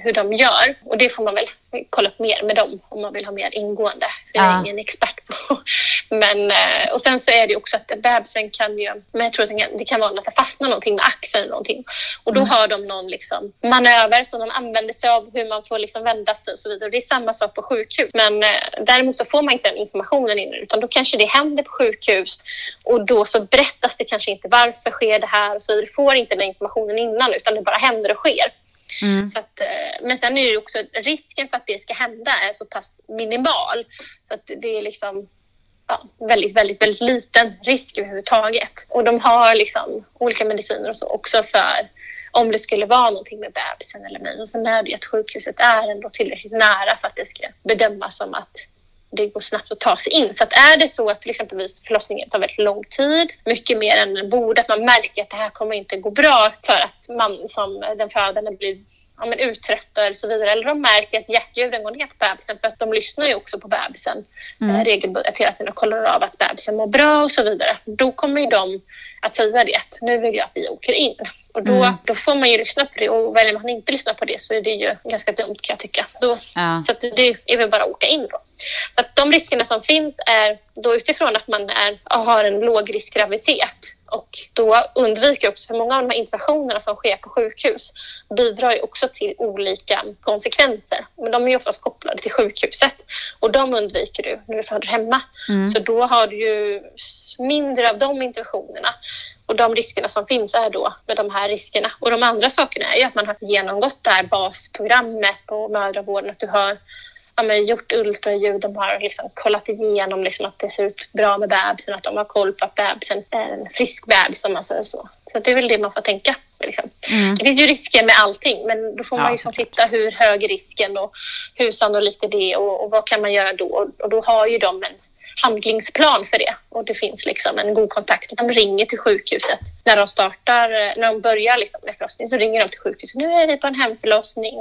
Speaker 3: hur de gör. Och det får man väl kolla upp mer med dem om man vill ha mer ingående. För jag är
Speaker 2: Ja.
Speaker 3: ingen expert på. [LAUGHS] Men, eh, och sen så är det också att bebisen kan ju, men jag tror att det kan, vara att det fastnar någonting med axeln eller någonting. Och då har de någon liksom manöver som de använder sig av hur man får liksom vända sig och så vidare. Det är samma sak på sjukhus. Men eh, däremot så får man inte den informationen innan utan då kanske det händer på sjukhus och då så berättas det kanske inte varför sker det här och så vidare. Du får inte den informationen innan utan det bara händer och sker.
Speaker 2: Mm.
Speaker 3: Så att, eh, men sen är det ju också risken för att det ska hända är så pass minimal. Så att det är liksom ja, väldigt, väldigt, väldigt liten risk överhuvudtaget. Och de har liksom olika mediciner och så också för om det skulle vara någonting med bebisen eller mig. Och sen är det ju att sjukhuset är ändå tillräckligt nära för att det ska bedömas som att det går snabbt att ta sig in. Så att är det så att till exempelvis förlossningen tar väldigt lång tid, mycket mer än den borde, att man märker att det här kommer inte gå bra för att man som den födande blir ja, men uttröttad och så vidare. Eller de märker att hjärtljuden går ner på bebisen för att de lyssnar ju också på bebisen mm. regelbundet hela tiden och kollar av att bebisen mår bra och så vidare. Då kommer ju de att säga det att nu vill jag att vi åker in. Och då,
Speaker 2: Mm.
Speaker 3: då får man ju lyssna på det och väljer man inte lyssna på det så är det ju ganska dumt kan jag tycka. Då,
Speaker 2: Ja.
Speaker 3: Så att det är väl bara att åka in då. Så att de riskerna som finns är då utifrån att man är, har en lågriskgraviditet och då undviker också, för många av de här interventionerna som sker på sjukhus bidrar ju också till olika konsekvenser. Men de är ju oftast kopplade till sjukhuset och de undviker du när du föder hemma.
Speaker 2: Mm.
Speaker 3: Så då har du ju mindre av de interventionerna. Och de riskerna som finns är då med de här riskerna. Och de andra sakerna är ju att man har genomgått det här basprogrammet på mödravården. Att du har ja, men, gjort ultraljud, de har liksom kollat igenom liksom, att det ser ut bra med bebisen, att de har koll på att bebisen är en frisk bebis om man säger så. Så det är väl det man får tänka. Liksom.
Speaker 2: Mm.
Speaker 3: Det finns ju risker med allting men då får
Speaker 2: Ja,
Speaker 3: man ju som
Speaker 2: såklart.
Speaker 3: titta hur hög är risken och hur sannolikt är det och, och vad kan man göra då? Och, och då har ju de en handlingsplan för det och det finns liksom en god kontakt. De ringer till sjukhuset när de startar, eh, när de börjar liksom med förlossning så ringer de till sjukhuset. Nu är vi på en hemförlossning.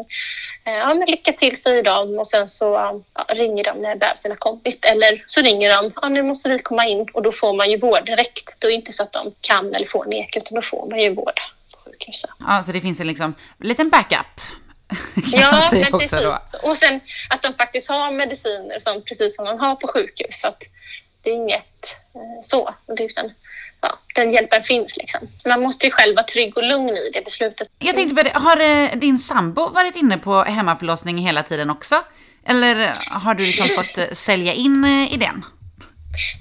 Speaker 3: Eh, ja, men lycka till säger de och sen så ja, ringer de när bebisen har kommit eller så ringer de. Ja, nu måste vi komma in och då får man ju vård direkt. Det är inte så att de kan eller får neka utan då får man ju vård på sjukhuset.
Speaker 2: ja, så det finns en liksom, liten backup. [LAUGHS]
Speaker 3: Ja, men precis.
Speaker 2: då.
Speaker 3: Och sen att de faktiskt har mediciner som, precis som de har på sjukhus. Så att det är inget eh, så. Utan, ja, den hjälpen finns. Liksom. Man måste ju själv vara trygg och lugn i det beslutet.
Speaker 2: Jag tänkte på det, har eh, din sambo varit inne på hemmaförlossning hela tiden också? Eller har du liksom fått eh, sälja in eh, idén?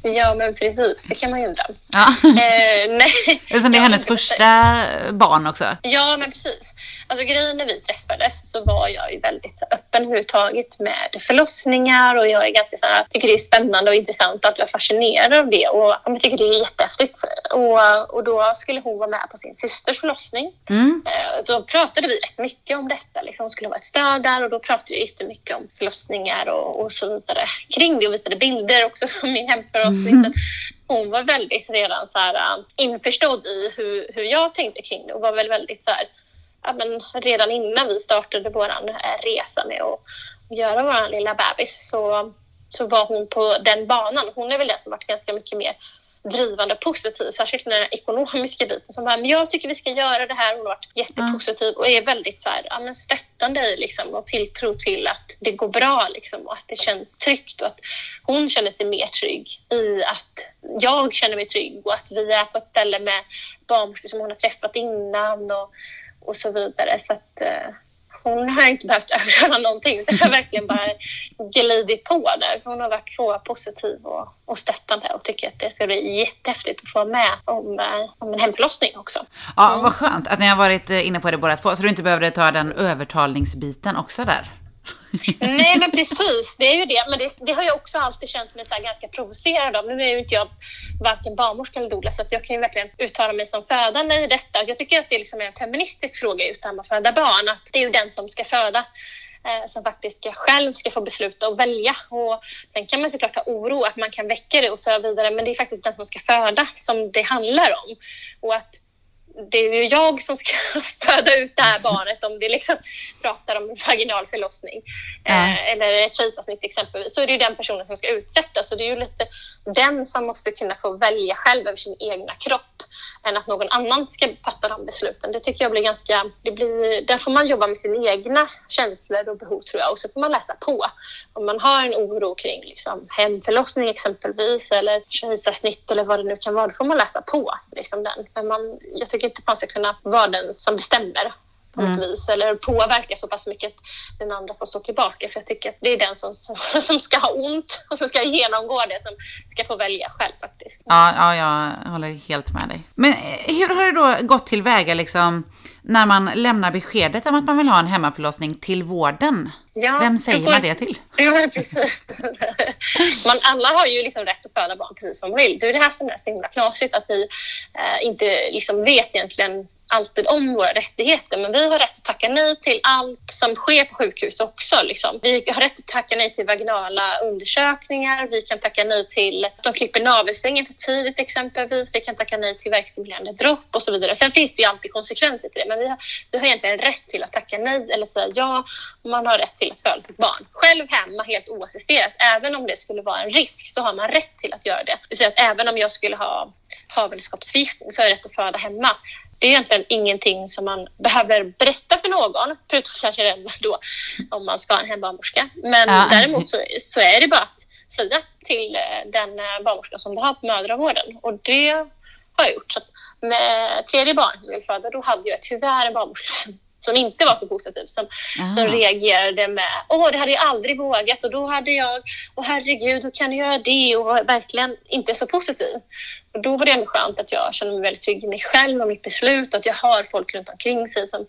Speaker 3: Ja, men precis. Det kan man ju undra.
Speaker 2: Ja.
Speaker 3: Eh, nej.
Speaker 2: Eftersom [LAUGHS] det är hennes första barn också.
Speaker 3: Ja, men precis. Alltså grejen när vi träffades så var jag ju väldigt öppen överhuvudtaget med förlossningar och jag är ganska så här, tycker det är spännande och intressant att jag fascinerad av det och jag tycker det är jättehäftigt. Och, och då skulle hon vara med på sin systers förlossning.
Speaker 2: Mm.
Speaker 3: Eh, Då pratade vi rätt mycket om detta. Liksom. Hon skulle vara ett stöd där och då pratade vi jättemycket om förlossningar och, och så vidare kring det och visade bilder också [LAUGHS] från min hemförlossning. Så hon var väldigt redan så här, äh, införstådd i hur, hur jag tänkte kring det och var väl väldigt så här, ja, men redan innan vi startade vår resa med att göra vår lilla bebis så, så var hon på den banan. Hon är väl den som varit ganska mycket mer drivande och positiv, särskilt den ekonomiska biten. Som bara, men jag tycker vi ska göra det här. Hon har varit jättepositiv och är väldigt så här, ja, men stöttande i liksom, och tilltro till att det går bra liksom, och att det känns tryggt och att hon känner sig mer trygg i att jag känner mig trygg och att vi är på ett ställe med barnmorskor som hon har träffat innan och, och så vidare. Så att, eh, hon har inte behövt [LAUGHS] överleva någonting. Det har verkligen bara glidit på där. Hon har varit så positiv och, och stöttande och tycker att det ska bli jättehäftigt att få vara med om, eh, om en hemförlossning också.
Speaker 2: Ja, vad skönt att ni har varit eh, inne på det båda två, så du inte behövde ta den övertalningsbiten också där.
Speaker 3: Nej men precis, det är ju det. Men det, det har jag också alltid känt mig så här ganska provocerad av. Nu är ju inte jag varken barnmorska eller doula så att jag kan ju verkligen uttala mig som födande i detta. Jag tycker att det liksom är en feministisk fråga just det här med att föda barn. Att det är ju den som ska föda eh, som faktiskt ska, själv ska få besluta och välja. Och sen kan man såklart ha oro att man kan väcka det och så vidare men det är faktiskt den som ska föda som det handlar om. Och att det är ju jag som ska [LAUGHS] föda ut det här [LAUGHS] barnet om det liksom pratar om vaginal förlossning
Speaker 2: Ja.
Speaker 3: eh, eller ett kejsarsnitt exempelvis så är det ju den personen som ska utsättas så det är ju lite den som måste kunna få välja själv över sin egna kropp än att någon annan ska fatta de besluten. Det tycker jag blir ganska, det blir, där får man jobba med sina egna känslor och behov tror jag och så får man läsa på. Om man har en oro kring liksom, hemförlossning exempelvis eller kejsarsnitt eller vad det nu kan vara, då får man läsa på liksom den. Men man, jag tycker inte man ska kunna vara den som bestämmer på något vis eller påverka så pass mycket att den andra får stå tillbaka. För jag tycker att det är den som, [LAUGHS] som, ska ha ont och som ska genomgå det som ska få välja själv faktiskt.
Speaker 2: Ja, ja, jag håller helt med dig. Men eh, hur har det då gått tillväga liksom när man lämnar beskedet om att man vill ha en hemmaförlossning till vården?
Speaker 3: Ja,
Speaker 2: Vem säger
Speaker 3: får-
Speaker 2: man det till? [LAUGHS]
Speaker 3: Ja, precis. Man, alla har ju liksom rätt att föda barn precis som de vill. Det är det här som är så himla knasigt att vi eh, inte liksom vet egentligen alltid om våra rättigheter men vi har rätt att tacka nej till allt som sker på sjukhus också. Liksom. Vi har rätt att tacka nej till vaginala undersökningar, vi kan tacka nej till att de klipper navelsträngen för tidigt exempelvis, vi kan tacka nej till verkstimulerande dropp och så vidare. Sen finns det ju alltid konsekvenser till det men vi har, vi har egentligen rätt till att tacka nej eller säga ja och man har rätt till att föda sitt barn. Själv hemma helt oassisterat, även om det skulle vara en risk så har man rätt till att göra det. Det vill säga att även om jag skulle ha havandeskapsförgiftning så har jag rätt att föda hemma. Det är egentligen ingenting som man behöver berätta för någon, förutom kanske då om man ska ha en hembarnmorska. Men
Speaker 2: Ja.
Speaker 3: däremot så, så är det bara att säga till eh, den eh, barnmorska som du har på mödravården och det har jag gjort. Så med tredje barnet som jag föda, då hade jag tyvärr en barnmorska som- inte var så positiv, som, som
Speaker 2: Ah.
Speaker 3: reagerade med åh, det hade jag aldrig vågat och då hade jag, åh herregud, hur kan du göra det? Och verkligen inte så positiv. Och då var det ändå skönt att jag kände mig väldigt trygg i mig själv och mitt beslut och att jag har folk runt omkring sig som,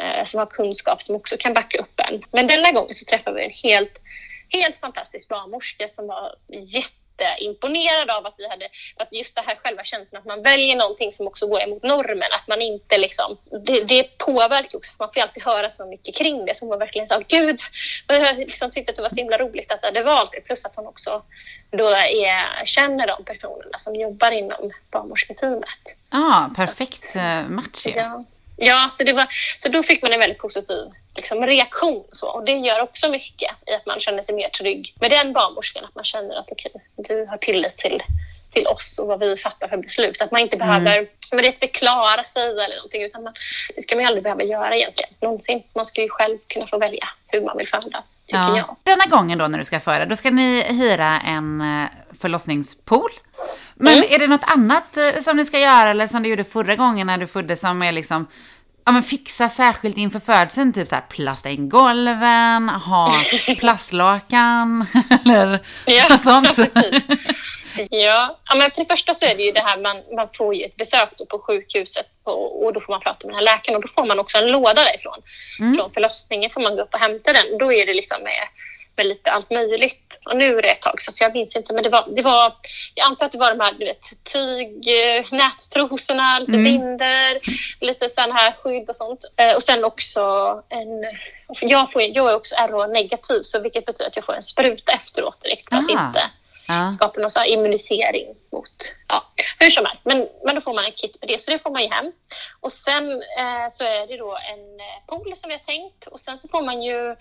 Speaker 3: eh, som har kunskap som också kan backa upp en. Men denna gången så träffade vi en helt, helt fantastisk barnmorska som var jätteimponerad av att vi hade, att just det här själva känslan att man väljer någonting som också går emot normen, att man inte liksom, det, det påverkar också, för man får alltid höra så mycket kring det, hon var verkligen så gud, jag liksom tyckte att det var så himla roligt att jag hade valt det, plus att hon också då är, känner de personerna som jobbar inom barnmorsketeamet.
Speaker 2: Ja, perfekt eh, match ju.
Speaker 3: Ja, ja så, det var, så då fick man en väldigt positiv liksom, reaktion. och Så. Och det gör också mycket i att man känner sig mer trygg med den barnmorskan. Att man känner att okej, du har tillit till, till oss och vad vi fattar för beslut. Att man inte behöver men det förklara sig eller någonting. Utan man, det ska man ju aldrig behöva göra egentligen. Någonsin. Man ska ju själv kunna få välja hur man vill föda. Tycker jag.
Speaker 2: Denna gången då när du ska föda, då ska ni hyra en eh, förlossningspool. Men
Speaker 3: Mm.
Speaker 2: är det något annat eh, som ni ska göra eller som du gjorde förra gången när du föddes som är liksom Ja men fixa särskilt inför födseln, typ så här plasta in golven, ha [LAUGHS] plastlakan [LAUGHS] eller
Speaker 3: Ja,
Speaker 2: något sånt. [LAUGHS]
Speaker 3: Ja. ja, men för det första så är det ju det här man, man får ju ett besök på sjukhuset och, och då får man prata med den här läkaren och då får man också en låda därifrån.
Speaker 2: Mm.
Speaker 3: Från förlossningen får man gå upp och hämta den. Då är det liksom med, med lite allt möjligt. Och nu är det ett tag så jag minns inte men det var, det var jag antar att det var de här du vet, tyg, eh, nättrosorna, lite
Speaker 2: Mm.
Speaker 3: binder, lite sån här skydd och sånt. Eh, och sen också en jag, får, jag är också RH-negativ, så vilket betyder att jag får en spruta efteråt direkt att
Speaker 2: Aha.
Speaker 3: inte
Speaker 2: Ja.
Speaker 3: skapa någon immunisering mot, ja, hur som helst. Men, men då får man en kit med det, så det får man ju hem. Och sen eh, så är det då en eh, pool som vi har tänkt och sen så får man ju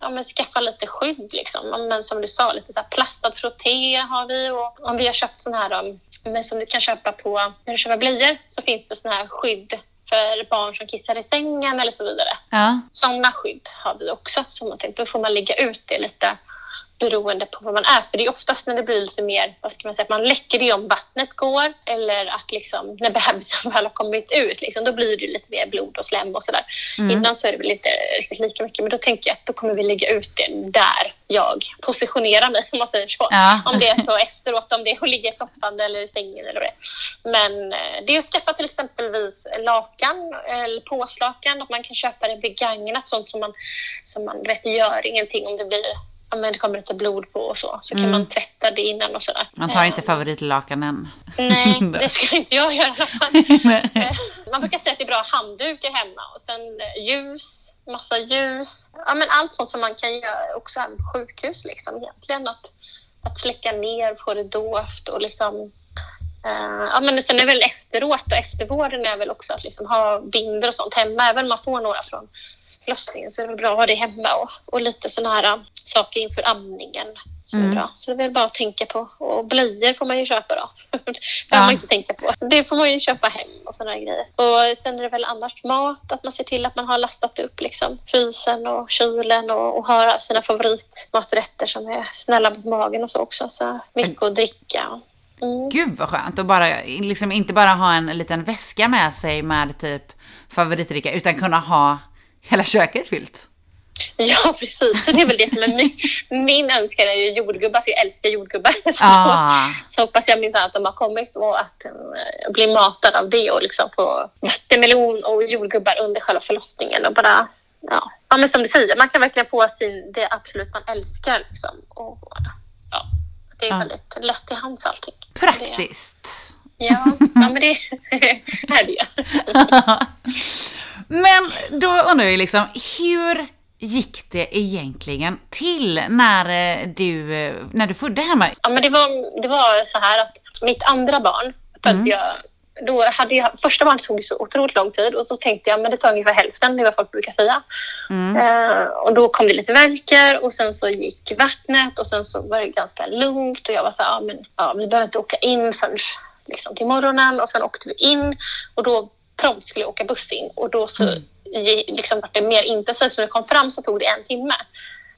Speaker 3: ja, men skaffa lite skydd liksom. Men som du sa, lite så här plastad frotté har vi och om vi har köpt sån här um, men som du kan köpa på, när du köper blöjor så finns det sån här skydd för barn som kissar i sängen eller så vidare.
Speaker 2: Ja.
Speaker 3: Sådana skydd har vi också. Så man tänkte, då får man lägga ut det lite beroende på vad man är. För det är oftast när det blir lite mer, vad ska man säga, att man läcker det om vattnet går eller att liksom när bebisen [LAUGHS] väl har kommit ut, liksom, då blir det lite mer blod och slem och sådär.
Speaker 2: Mm.
Speaker 3: Innan så är det väl inte riktigt lika mycket, men då tänker jag att då kommer vi lägga ut det där jag positionerar mig, [LAUGHS] om man säger så.
Speaker 2: Ja.
Speaker 3: Om det är så efteråt, om det är att ligga i soffan eller i sängen eller vad det är. Men eh, det är att skaffa till exempelvis lakan eller påslakan, att man kan köpa det begagnat, sånt som man, som man vet gör ingenting om det blir Men det kommer lite blod på och så. Så kan
Speaker 2: Mm.
Speaker 3: man tvätta det innan och sådär.
Speaker 2: Man tar inte
Speaker 3: Eh,
Speaker 2: favoritlakanen.
Speaker 3: Nej, [LAUGHS] det skulle inte jag göra i alla fall. Man brukar säga att det är bra handdukar hemma och sen eh, ljus, massa ljus. Ja, men allt sånt som man kan göra också här på sjukhus liksom egentligen. Att, att släcka ner, få det dovt och liksom eh, ja, men sen är väl efteråt och eftervården är väl också att liksom ha binder och sånt hemma. Även om man får några från förlossningen så är det bra att ha det hemma och, och lite sådana här äh, saker inför amningen. Som
Speaker 2: Mm.
Speaker 3: bra. Så det är väl bara att tänka på. Och blöjor får man ju köpa då. [LAUGHS] det
Speaker 2: Ja.
Speaker 3: man inte tänka på. Så det får man ju köpa hem och sådana grejer. Och sen är det väl annars mat, att man ser till att man har lastat upp liksom frysen och kylen och, och har sina favoritmaträtter som är snälla mot magen och så också. Så mycket att dricka. Mm.
Speaker 2: Gud vad skönt att bara, liksom inte bara ha en liten väska med sig med typ favoritdricka utan kunna ha hela köket fyllt.
Speaker 3: Ja, precis. Så det är väl det som är min, min önskan är ju jordgubbar, för jag älskar jordgubbar. [LAUGHS] Så,
Speaker 2: Ah.
Speaker 3: så hoppas jag minsann att de har kommit och att eh, bli matad av det och liksom få vattenmelon och jordgubbar under själva förlossningen och bara Ja. ja, men som du säger, man kan verkligen få sin, det absolut man älskar. Liksom. Och, ja, det är
Speaker 2: Ja.
Speaker 3: väldigt lätt till hands allting.
Speaker 2: Praktiskt.
Speaker 3: Ja, ja men det [LAUGHS] är det ju. [LAUGHS]
Speaker 2: Men då undrar jag liksom, hur gick det egentligen till när eh, du, eh, när du födde hemma?
Speaker 3: Ja, men det var, det var så här att mitt andra barn födde
Speaker 2: Mm.
Speaker 3: jag då hade jag, första barnet tog så otroligt lång tid och då tänkte jag men det tar ungefär hälften, det är vad folk brukar säga.
Speaker 2: Mm.
Speaker 3: Eh, och då kom det lite verkar och sen så gick vattnet och sen så var det ganska lugnt och jag var så här, ja, men ja, vi behöver inte åka in förrän liksom, till morgonen och sen åkte vi in och då prompt skulle jag åka buss in och då så
Speaker 2: Mm.
Speaker 3: liksom, var det mer intensivt så när jag kom fram så tog det en timme.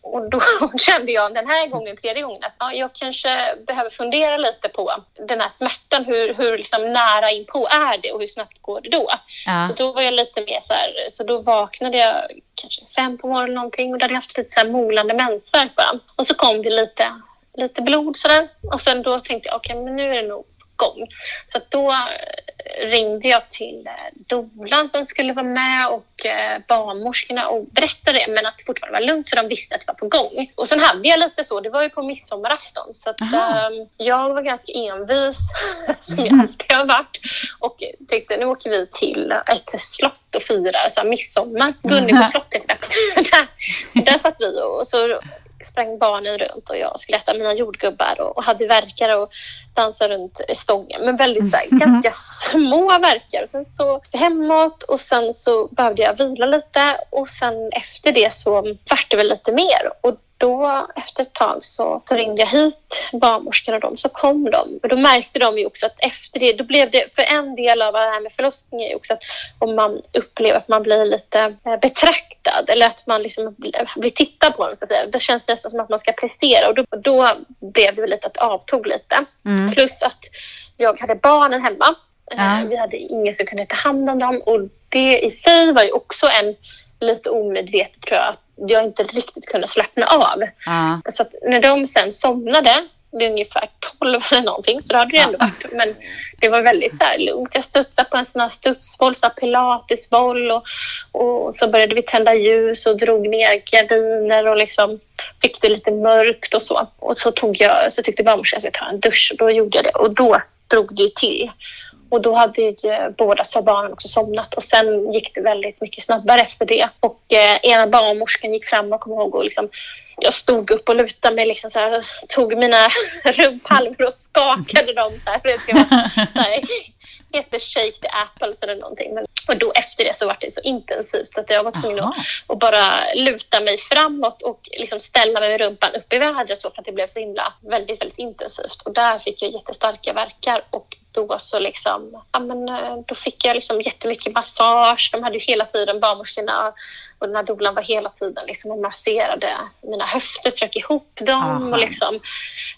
Speaker 3: Och då [LAUGHS] kände jag den här gången, tredje gången, att ja, jag kanske behöver fundera lite på den här smärtan. Hur, hur liksom nära inpå är det och hur snabbt går det då?
Speaker 2: Ja.
Speaker 3: Så då var jag lite mer så här, så då vaknade jag kanske fem på morgonen någonting och då hade jag haft lite så här molande mensvärk bara. Och så kom det lite, lite blod sådär. Och sen då tänkte jag, okej men nu är det nog på gång. Så då eh, ringde jag till eh, dolan som skulle vara med och eh, barnmorskorna och berättade det men att det fortfarande var lugnt så de visste att det var på gång. Och sen hade jag lite så, det var ju på midsommarafton så att ehm, jag var ganska envis [LAUGHS] som jag alltid har varit och tänkte nu åker vi till ett slott och firar så här, midsommar. Gunnebo slott heter det. där, [LAUGHS] där satt vi och så sprang barnen runt och jag skulle äta mina jordgubbar och, och hade verkar och dansa runt stången. Men väldigt så här, [LAUGHS] ganska små verkar. Sen så hemåt och sen så behövde jag vila lite och sen efter det så vart det väl lite mer. Och då efter ett tag så, så ringde jag hit barnmorskan och de så kom de. Och då märkte de ju också att efter det, då blev det, för en del av det här med förlossning är ju också att om man upplever att man blir lite eh, betraktad eller att man liksom blir tittad på, så att säga. då känns det nästan som att man ska prestera och då, då blev det väl lite att det avtog lite.
Speaker 2: Mm.
Speaker 3: Plus att jag hade barnen hemma. Eh,
Speaker 2: Ja.
Speaker 3: Vi hade ingen som kunde ta hand om dem och det i sig var ju också en lite omedvetet tror jag, att jag inte riktigt kunde slappna av.
Speaker 2: Ja.
Speaker 3: Så att när de sen somnade, det är ungefär 12 eller någonting, så då hade det ändå varit, men det var väldigt så här lugnt. Jag studsade på en sån här studsboll, så här pilatesboll och, och så började vi tända ljus och drog ner gardiner och liksom fick det lite mörkt och så. Och så tog jag, så tyckte barnmorskan att jag skulle ta en dusch och då gjorde jag det och då drog det till. Och då hade ju båda så barnen också somnat och sen gick det väldigt mycket snabbare efter det. Och eh, ena barnmorskan gick fram och kom ihåg och liksom, jag stod upp och lutade mig liksom så här, tog mina [LAUGHS] rumpalmar och skakade dem så här. För det vara, [LAUGHS] så här heter Shake the Apples eller någonting. Men, och då efter det så var det så intensivt så att jag var tvungen att, att bara luta mig framåt och liksom ställa mig med rumpan upp i vädret så för att det blev så himla väldigt, väldigt intensivt. Och där fick jag jättestarka verkar och då så liksom, ja men eh, då fick jag liksom jättemycket massage. De hade ju hela tiden barnmorskorna och den här dolan var hela tiden liksom och masserade mina höfter, strök ihop dem
Speaker 2: Ah,
Speaker 3: och liksom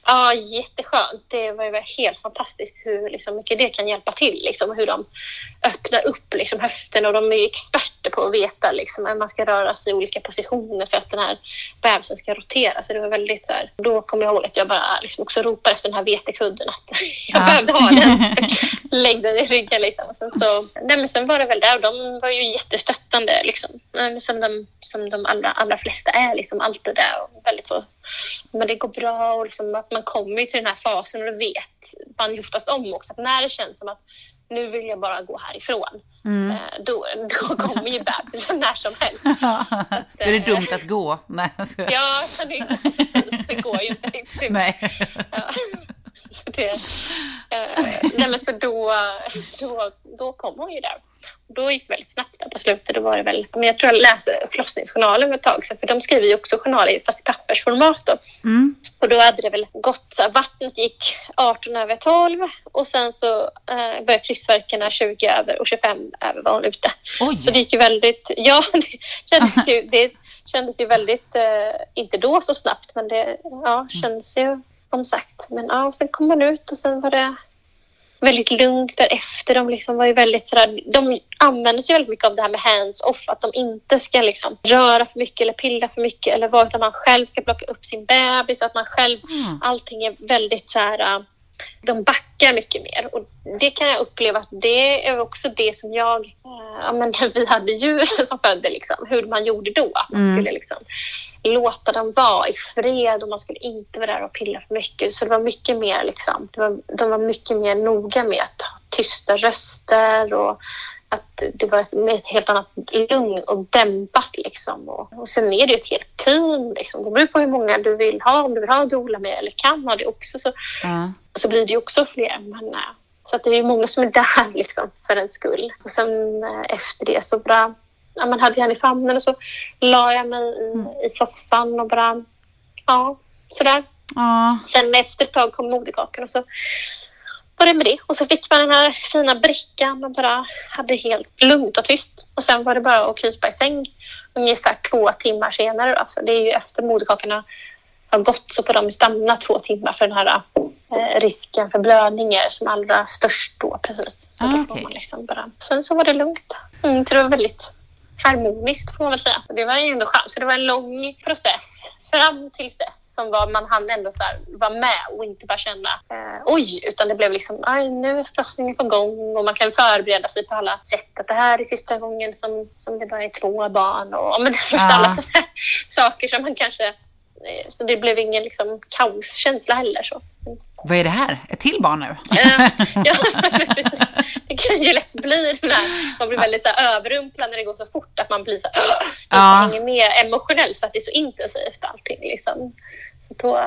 Speaker 3: Ja, jätteskönt. Det var ju helt fantastiskt hur liksom, mycket det kan hjälpa till. Liksom, hur de öppnar upp liksom, höften och de är ju experter på att veta liksom, att man ska röra sig i olika positioner för att den här bebisen ska rotera. Så det var väldigt så här, då kommer jag ihåg att jag bara liksom, också ropade efter den här vetekudden att [LAUGHS] jag
Speaker 2: Ja.
Speaker 3: behövde ha den. [LAUGHS] [LAUGHS] Lägg den i ryggen liksom. Och sen, så, nej, men sen var det väl där och de var ju jättestöttande liksom. Som de, som de allra, allra flesta är liksom alltid där och väldigt så men det går bra och liksom att man kommer till den här fasen och då vet man ju oftast om också att när det känns som att nu vill jag bara gå härifrån.
Speaker 2: Mm.
Speaker 3: eh, Då, då kommer ju bebisen när som helst. [LAUGHS]
Speaker 2: Då är det dumt att gå. Nej, skojar.
Speaker 3: Ja, det, det går ju inte riktigt.
Speaker 2: Nej.
Speaker 3: Ja. Eh, nej men så då, då, då kom hon ju där. Då gick det väldigt snabbt där på slutet. Då var det väl, men jag tror jag läste förlossningsjournalen ett tag sedan, för de skriver ju också journaler fast i pappersformat. Då.
Speaker 2: Mm.
Speaker 3: Och då hade det väl gått, så vattnet gick 18 över 12 och sen så eh, började krystvärkarna 20 över och 25 över var hon ute.
Speaker 2: Oj!
Speaker 3: Så det gick ju väldigt, ja [LAUGHS] det kändes ju, [LAUGHS] det kändes ju väldigt, eh, inte då så snabbt men det ja, kändes ju som sagt. Men ja, och sen kom hon ut och sen var det väldigt lugnt därefter. De liksom var ju väldigt sådär, de använder sig väldigt mycket av det här med hands-off, att de inte ska liksom röra för mycket eller pilla för mycket eller vad, utan man själv ska plocka upp sin bebis, att man själv,
Speaker 2: Mm.
Speaker 3: allting är väldigt så här, äh, de backar mycket mer och det kan jag uppleva att det är också det som jag, äh, ja men när [LAUGHS] vi hade djur [LAUGHS] som födde liksom, hur man gjorde då, att man
Speaker 2: Mm.
Speaker 3: skulle liksom låta dem vara i fred och man skulle inte vara där och pilla för mycket. Så det var mycket mer liksom, var, de var mycket mer noga med att ha tysta röster och att det var ett, med ett helt annat lugn och dämpat liksom. Och, och sen är det ju ett helt team liksom. Det beror på hur många du vill ha, om du vill ha doula med eller kan ha det också så,
Speaker 2: Ja.
Speaker 3: så blir det ju också fler. Men, eh, så att det är ju många som är där [LAUGHS] liksom för en skull. Och sen eh, efter det så bara, ja, man hade jag henne i famnen och så la jag mig i, i soffan och bara, ja, sådär.
Speaker 2: Ja.
Speaker 3: Sen efter ett tag kom moderkakan och så var det med det. Och så fick man den här fina brickan och bara hade helt lugnt och tyst. Och sen var det bara att krypa i säng ungefär två timmar senare. Då. För det är ju efter moderkakorna har gått så får de stanna två timmar för den här eh, risken för blödning är som allra störst då precis. Så
Speaker 2: Ah,
Speaker 3: då får man liksom bara... Sen så var det lugnt. Mm, det var väldigt harmoniskt får man väl säga. Det var ju ändå skönt. Så det var en lång process fram till dess som var, man hann ändå så här, vara med och inte bara känna eh, oj, utan det blev liksom aj, nu är förlossningen på gång och man kan förbereda sig på alla sätt. Att det här är sista gången som, som det bara är två barn och men, [LAUGHS]
Speaker 2: Ja.
Speaker 3: alla sådana här saker som man kanske eh, så det blev ingen liksom, kaoskänsla heller. Så.
Speaker 2: Vad är det här? Ett till barn nu?
Speaker 3: Ja. [LAUGHS] Det kan ju lätt bli den här, man blir väldigt så här, överrumplad när det går så fort att man blir så här!
Speaker 2: Ja.
Speaker 3: hänger med emotionellt för att det är så intensivt allting. Liksom. Då,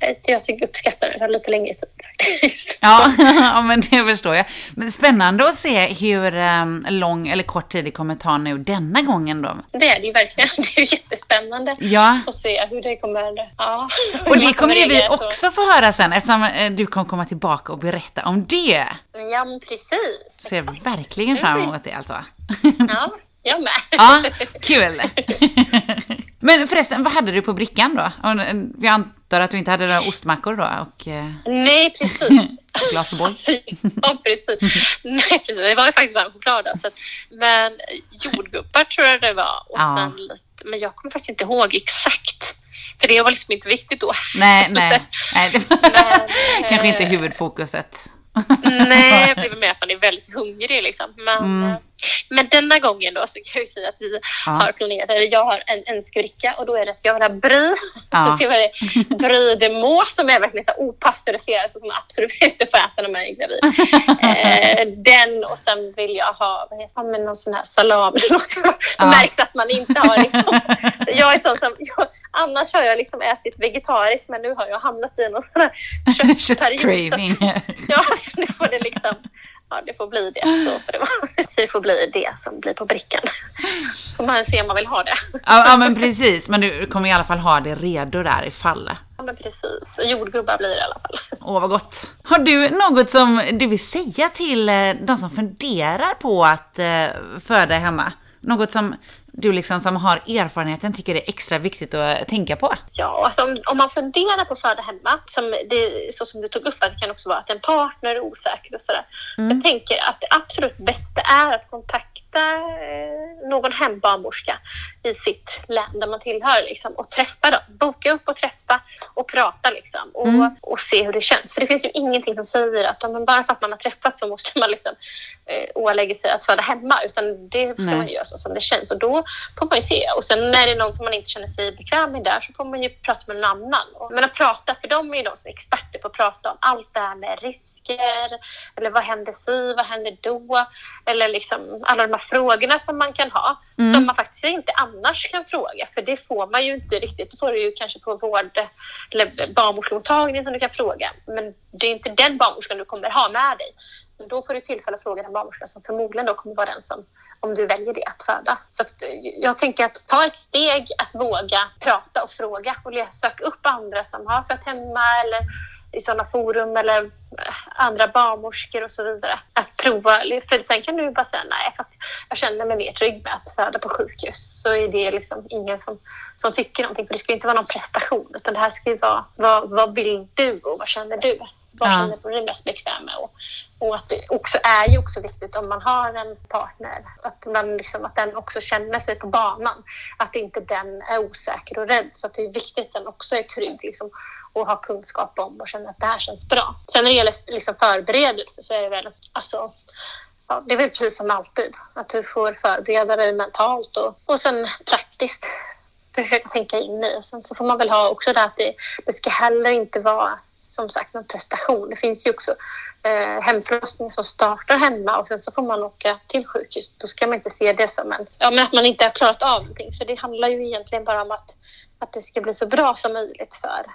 Speaker 3: eh, jag tycker uppskattar det, det lite längre tid faktiskt. [LAUGHS]
Speaker 2: Ja, [LAUGHS] ja, men det förstår jag. Men spännande att se hur um, lång eller kort tid det kommer ta nu denna gången då.
Speaker 3: Det är det ju verkligen. [LAUGHS] Det är ju jättespännande
Speaker 2: Ja,
Speaker 3: att se hur det kommer... Ja.
Speaker 2: och det kommer ju vi också få höra sen eftersom eh, du kommer komma tillbaka och berätta om det.
Speaker 3: Ja, men precis.
Speaker 2: Ser verkligen fram emot det alltså.
Speaker 3: Ja, jag med.
Speaker 2: Ja, kul. Men förresten, vad hade du på brickan då? Och, eh, Jag antar att du inte hade några ostmackor då och eh,
Speaker 3: Nej, precis.
Speaker 2: glas O'boy? [LAUGHS]
Speaker 3: ja, precis. Nej, precis. Det var ju faktiskt varm choklad. då, Så att, men jordgubbar tror jag det var. Och
Speaker 2: Ja.
Speaker 3: sen men jag kommer faktiskt inte ihåg exakt. För det var liksom inte viktigt då.
Speaker 2: Nej, [LAUGHS] nej. nej det
Speaker 3: Men, [LAUGHS]
Speaker 2: kanske inte
Speaker 3: eh,
Speaker 2: huvudfokuset.
Speaker 3: Nej, det blir mer att man är väldigt hungrig liksom. Men,
Speaker 2: Mm.
Speaker 3: Men denna gången då så kan jag ju säga att vi
Speaker 2: Ja.
Speaker 3: har planerat, eller jag har en, en skurricka och då är det att jag vill ha bry.
Speaker 2: Ja. [LAUGHS]
Speaker 3: Så ha [LAUGHS] bry de må som är verkligen så opastöriserad så som man absolut inte får äta när man är gravid. [LAUGHS] eh, den och sen vill jag ha vad heter det, men någon sån här något. Det
Speaker 2: Ja.
Speaker 3: märks att man inte har liksom, jag är sån som, jag, annars har jag liksom ätit vegetariskt men nu har jag hamnat i någon sån här köttperiod.
Speaker 2: Köttcraving.
Speaker 3: Ja, nu får det liksom... Ja, det får bli det. Så får det, vara. [LAUGHS] det får bli det som blir på brickan. [LAUGHS] Får man se om man vill ha det.
Speaker 2: Ja, ja, men precis. Men du kommer i alla fall ha det redo där ifall.
Speaker 3: Ja, men precis. Jordgubbar blir det i alla fall.
Speaker 2: Åh, vad gott. Har du något som du vill säga till eh, de som funderar på att eh, föda hemma? Något som du liksom som har erfarenheten tycker är extra viktigt att tänka på?
Speaker 3: Ja, alltså om, om man funderar på att föda hemma, som det, så som du tog upp, att det kan också vara att en partner är osäker och sådär. Jag tänker att det absolut bästa är att kontakta eh, någon hembarnmorska i sitt län där man tillhör liksom, och träffa dem. Boka upp och träffa och prata liksom, och,
Speaker 2: Mm.
Speaker 3: och se hur det känns. För det finns ju ingenting som säger att bara för att man har träffat så måste man liksom, eh, ålägga sig att föda hemma. Utan det ska
Speaker 2: Nej.
Speaker 3: man göra så som det känns. Och då får man ju se. Och sen när det är någon som man inte känner sig bekväm med där så får man ju prata med någon annan. Och, men att prata, för de är ju de som är experter på att prata om allt det här med risker. Eller vad händer si, vad händer då? Eller liksom alla de här frågorna som man kan ha.
Speaker 2: Mm.
Speaker 3: Som man faktiskt inte annars kan fråga. För det får man ju inte riktigt. Det får du ju kanske på vård eller barnmorskemottagningen som du kan fråga. Men det är inte den barnmorskan du kommer ha med dig. Men då får du tillfälle att fråga den barnmorskan som förmodligen då kommer vara den som, om du väljer det, att föda. Så att, eh, jag tänker att ta ett steg att våga prata och fråga och söka upp andra som har fött hemma eller i sådana forum eller eh, andra barnmorskor och så vidare. Att prova, för sen kan du bara säga nej, fast jag känner mig mer trygg med att föda på sjukhus. Så är det liksom ingen som, som tycker någonting, för det ska inte vara någon prestation, utan det här ska ju vara vad, vad vill du och vad känner du? Vad
Speaker 2: Ja.
Speaker 3: känner du dig mest bekväm med? Och, och att det också är ju också viktigt om man har en partner, att, man liksom, att den också känner sig på banan. Att inte den är osäker och rädd. Så att det är viktigt att den också är trygg liksom, och har kunskap om och känner att det här känns bra. Sen när det gäller liksom, förberedelse så är det väl alltså, ja, det är väl precis som alltid. Att du får förbereda dig mentalt och, och sen praktiskt försöka tänka in i. Sen så får man väl ha också det att det, det ska heller inte vara som sagt någon prestation. Det finns ju också eh, hemförlossningar som startar hemma och sen så får man åka till sjukhus. Då ska man inte se det som en, ja, men att man inte har klarat av någonting. För det handlar ju egentligen bara om att, att det ska bli så bra som möjligt för,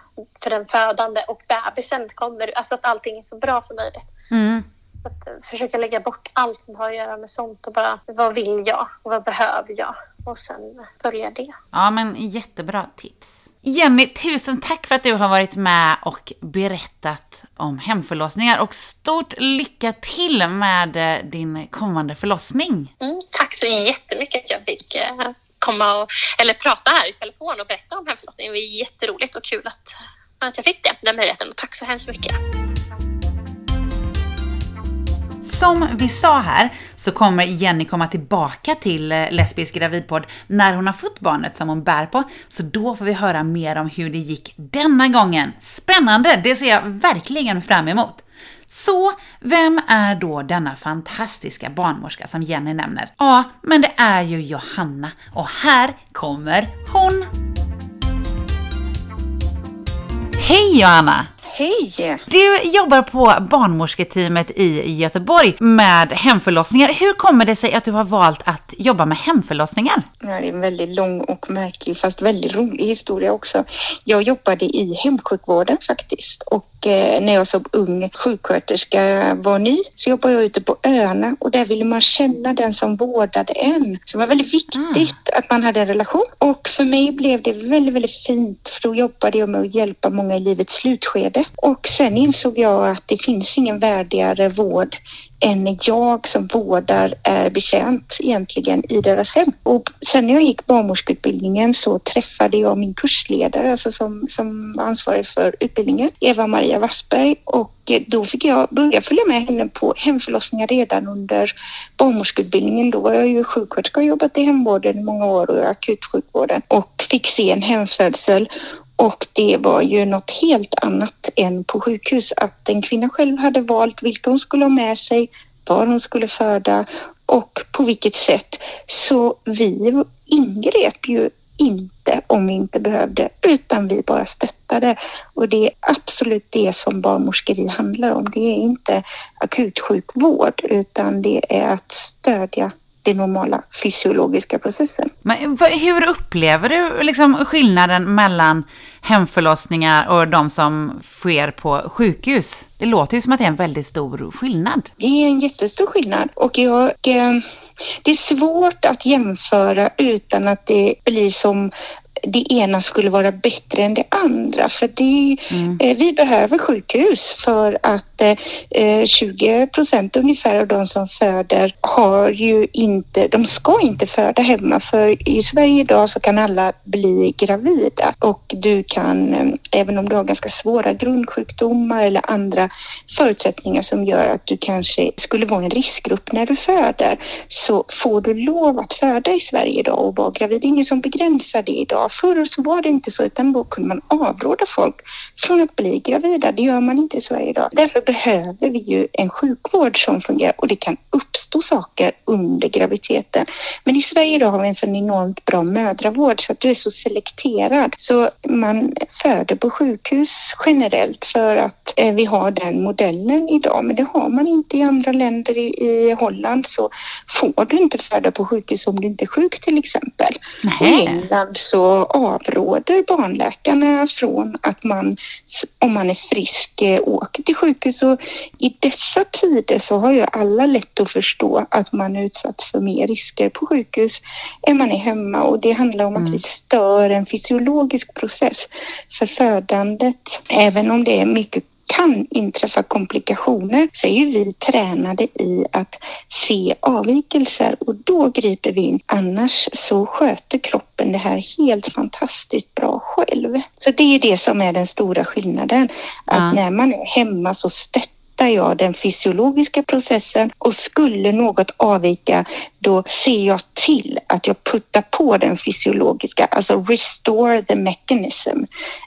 Speaker 3: för den födande och bebisen kommer, alltså att allting är så bra som möjligt.
Speaker 2: Mm.
Speaker 3: Så att eh, försöka lägga bort allt som har att göra med sånt och bara vad vill jag och vad behöver jag? Och sen börja det.
Speaker 2: Ja, men jättebra tips. Jenny, tusen tack för att du har varit med och berättat om hemförlossningar och stort lycka till med eh, din kommande förlossning.
Speaker 3: Mm, tack så jättemycket att jag fick eh, komma och, eller prata här i telefon och berätta om hemförlossningen. Det var jätteroligt och kul att, att jag fick det, den möjligheten. Och tack så hemskt mycket.
Speaker 2: Som vi sa här så kommer Jenny komma tillbaka till eh, Lesbisk gravidpodd när hon har fått barnet som hon bär på. Så då får vi höra mer om hur det gick denna gången. Spännande! Det ser jag verkligen fram emot. Så, vem är då denna fantastiska barnmorska som Jenny nämner? Ja, men det är ju Johanna och här kommer hon! Hej Johanna!
Speaker 4: Hej!
Speaker 2: Du jobbar på barnmorsketeamet i Göteborg med hemförlossningar. Hur kommer det sig att du har valt att jobba med hemförlossningar?
Speaker 4: Ja, det är en väldigt lång och märklig fast väldigt rolig historia också. Jag jobbade i hemsjukvården faktiskt och eh, när jag som ung sjuksköterska var ny så jobbade jag ute på öarna och där ville man känna den som vårdade en. Så det var väldigt viktigt att man hade en relation och för mig blev det väldigt, väldigt fint för då jobbade jag med att hjälpa många i livets slutskede och sen insåg jag att det finns ingen värdigare vård än jag som vårdar är betjänt egentligen i deras hem. Och sen när jag gick barnmorskeutbildningen så träffade jag min kursledare, alltså som, som var ansvarig för utbildningen, Eva-Maria Wassberg och då fick jag börja följa med henne på hemförlossningar redan under barnmorskeutbildningen. Då var jag ju sjuksköterska och jobbat i hemvården i många år och akutsjukvården och fick se en hemfödsel och det var ju något helt annat än på sjukhus. Att en kvinna själv hade valt vilka hon skulle ha med sig, var hon skulle föda och på vilket sätt. Så vi ingrep ju inte om vi inte behövde, utan vi bara stöttade. Och det är absolut det som barnmorskeri handlar om. Det är inte akutsjukvård, utan det är att stödja den normala fysiologiska processen.
Speaker 2: Men hur upplever du liksom skillnaden mellan hemförlossningar och de som sker på sjukhus? Det låter ju som att det är en väldigt stor skillnad.
Speaker 4: Det är en jättestor skillnad och jag eh, det är svårt att jämföra utan att det blir som det ena skulle vara bättre än det andra. För det, mm. eh, vi behöver sjukhus för att eh, 20 procent ungefär av de som föder har ju inte, de ska inte föda hemma för i Sverige idag så kan alla bli gravida och du kan, eh, även om du har ganska svåra grundsjukdomar eller andra förutsättningar som gör att du kanske skulle vara en riskgrupp när du föder så får du lov att föda i Sverige idag och vara gravid. Det är ingen som begränsar det idag förr så var det inte så utan då kunde man avråda folk från att bli gravida. Det gör man inte i Sverige idag. Därför behöver vi ju en sjukvård som fungerar och det kan uppstå saker under graviditeten. Men i Sverige idag har vi en sån enormt bra mödravård så att du är så selekterad så man föder på sjukhus generellt för att eh, vi har den modellen idag. Men det har man inte i andra länder. I, Holland så får du inte föda på sjukhus om du inte är sjuk till exempel. Och I England så avråder barnläkarna från att man, om man är frisk, eh, åker till sjukhus. Och I dessa tider så har ju alla lätt att förstå att man är utsatt för mer risker på sjukhus än man är hemma och det handlar om mm. att vi stör en fysiologisk process för födandet. Även om det är mycket kan inträffa komplikationer så är ju vi tränade i att se avvikelser och då griper vi in. Annars så sköter kroppen det här helt fantastiskt bra själv. Så det är det som är den stora skillnaden. Att ja. när man är hemma så stöttar hittar jag den fysiologiska processen och skulle något avvika då ser jag till att jag puttar på den fysiologiska, alltså restore the mechanism.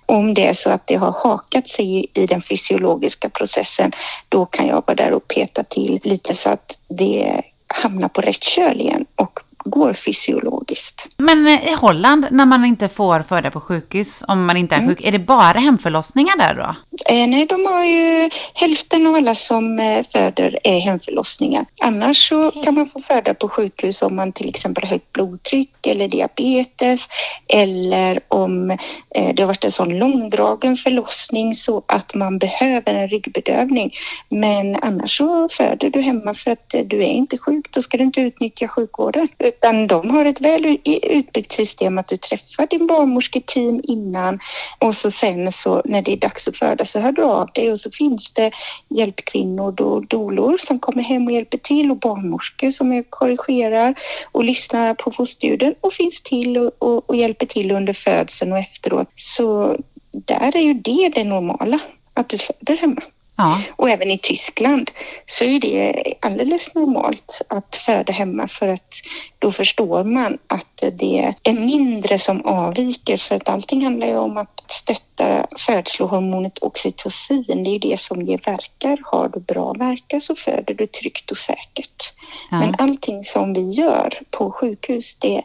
Speaker 4: Om det är så att det har hakat sig i den fysiologiska processen då kan jag vara där och peta till lite så att det hamnar på rätt köl igen och går fysiologiskt.
Speaker 2: Men eh, i Holland, när man inte får föda på sjukhus, om man inte är mm. sjuk, är det bara hemförlossningar där då?
Speaker 4: Eh, nej, de har ju hälften av alla som eh, föder är hemförlossningar. Annars så okay. kan man få föda på sjukhus om man till exempel har högt blodtryck eller diabetes eller om eh, det har varit en sån långdragen förlossning så att man behöver en ryggbedövning. Men annars så föder du hemma för att du är inte sjuk, då ska du inte utnyttja sjukvården utan de har ett väl utbyggt system att du träffar din barnmorsketeam innan och så sen så när det är dags att föda så hör du av dig och så finns det hjälpkvinnor och dolor som kommer hem och hjälper till och barnmorskor som korrigerar och lyssnar på fosterljuden och finns till och, och, och hjälper till under födseln och efteråt. Så där är ju det det normala, att du föder hemma. Ja. Och även i Tyskland så är det alldeles normalt att föda hemma för att då förstår man att det är mindre som avviker för att allting handlar ju om att stötta födslohormonet oxytocin. Det är ju det som ger verkar. Har du bra verkar så föder du tryggt och säkert.
Speaker 2: Ja.
Speaker 4: Men allting som vi gör på sjukhus det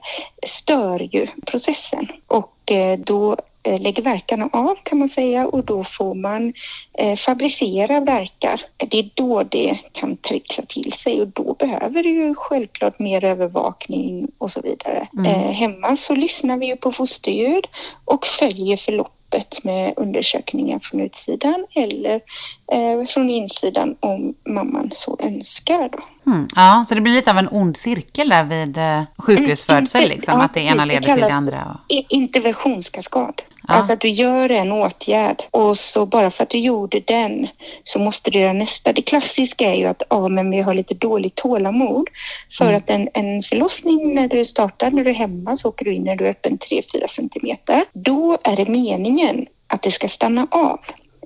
Speaker 4: stör ju processen och eh, då eh, lägger verkarna av kan man säga och då får man eh, fabricera verkar. Det är då det kan trixa till sig och då behöver du ju självklart mer övervakning och så vidare.
Speaker 2: Mm.
Speaker 4: Eh, hemma så lyssnar vi ju på fosterljud och följer förloppet med undersökningar från utsidan eller eh, från insidan om mamman så önskar. Då.
Speaker 2: Mm. Ja, så det blir lite av en ond cirkel där vid eh, sjukhusfödsel,
Speaker 4: Mm,
Speaker 2: liksom,
Speaker 4: ja,
Speaker 2: att det ena
Speaker 4: det
Speaker 2: leder till det andra. Och...
Speaker 4: Interventionskaskad.
Speaker 2: Ja.
Speaker 4: Alltså att du gör en åtgärd och så bara för att du gjorde den så måste du göra nästa. Det klassiska är ju att ja, men vi har lite dåligt tålamod för
Speaker 2: Mm.
Speaker 4: att en, en förlossning när du startar, när du är hemma så åker du in när du är öppen 3-4 centimeter. Då är det meningen att det ska stanna av.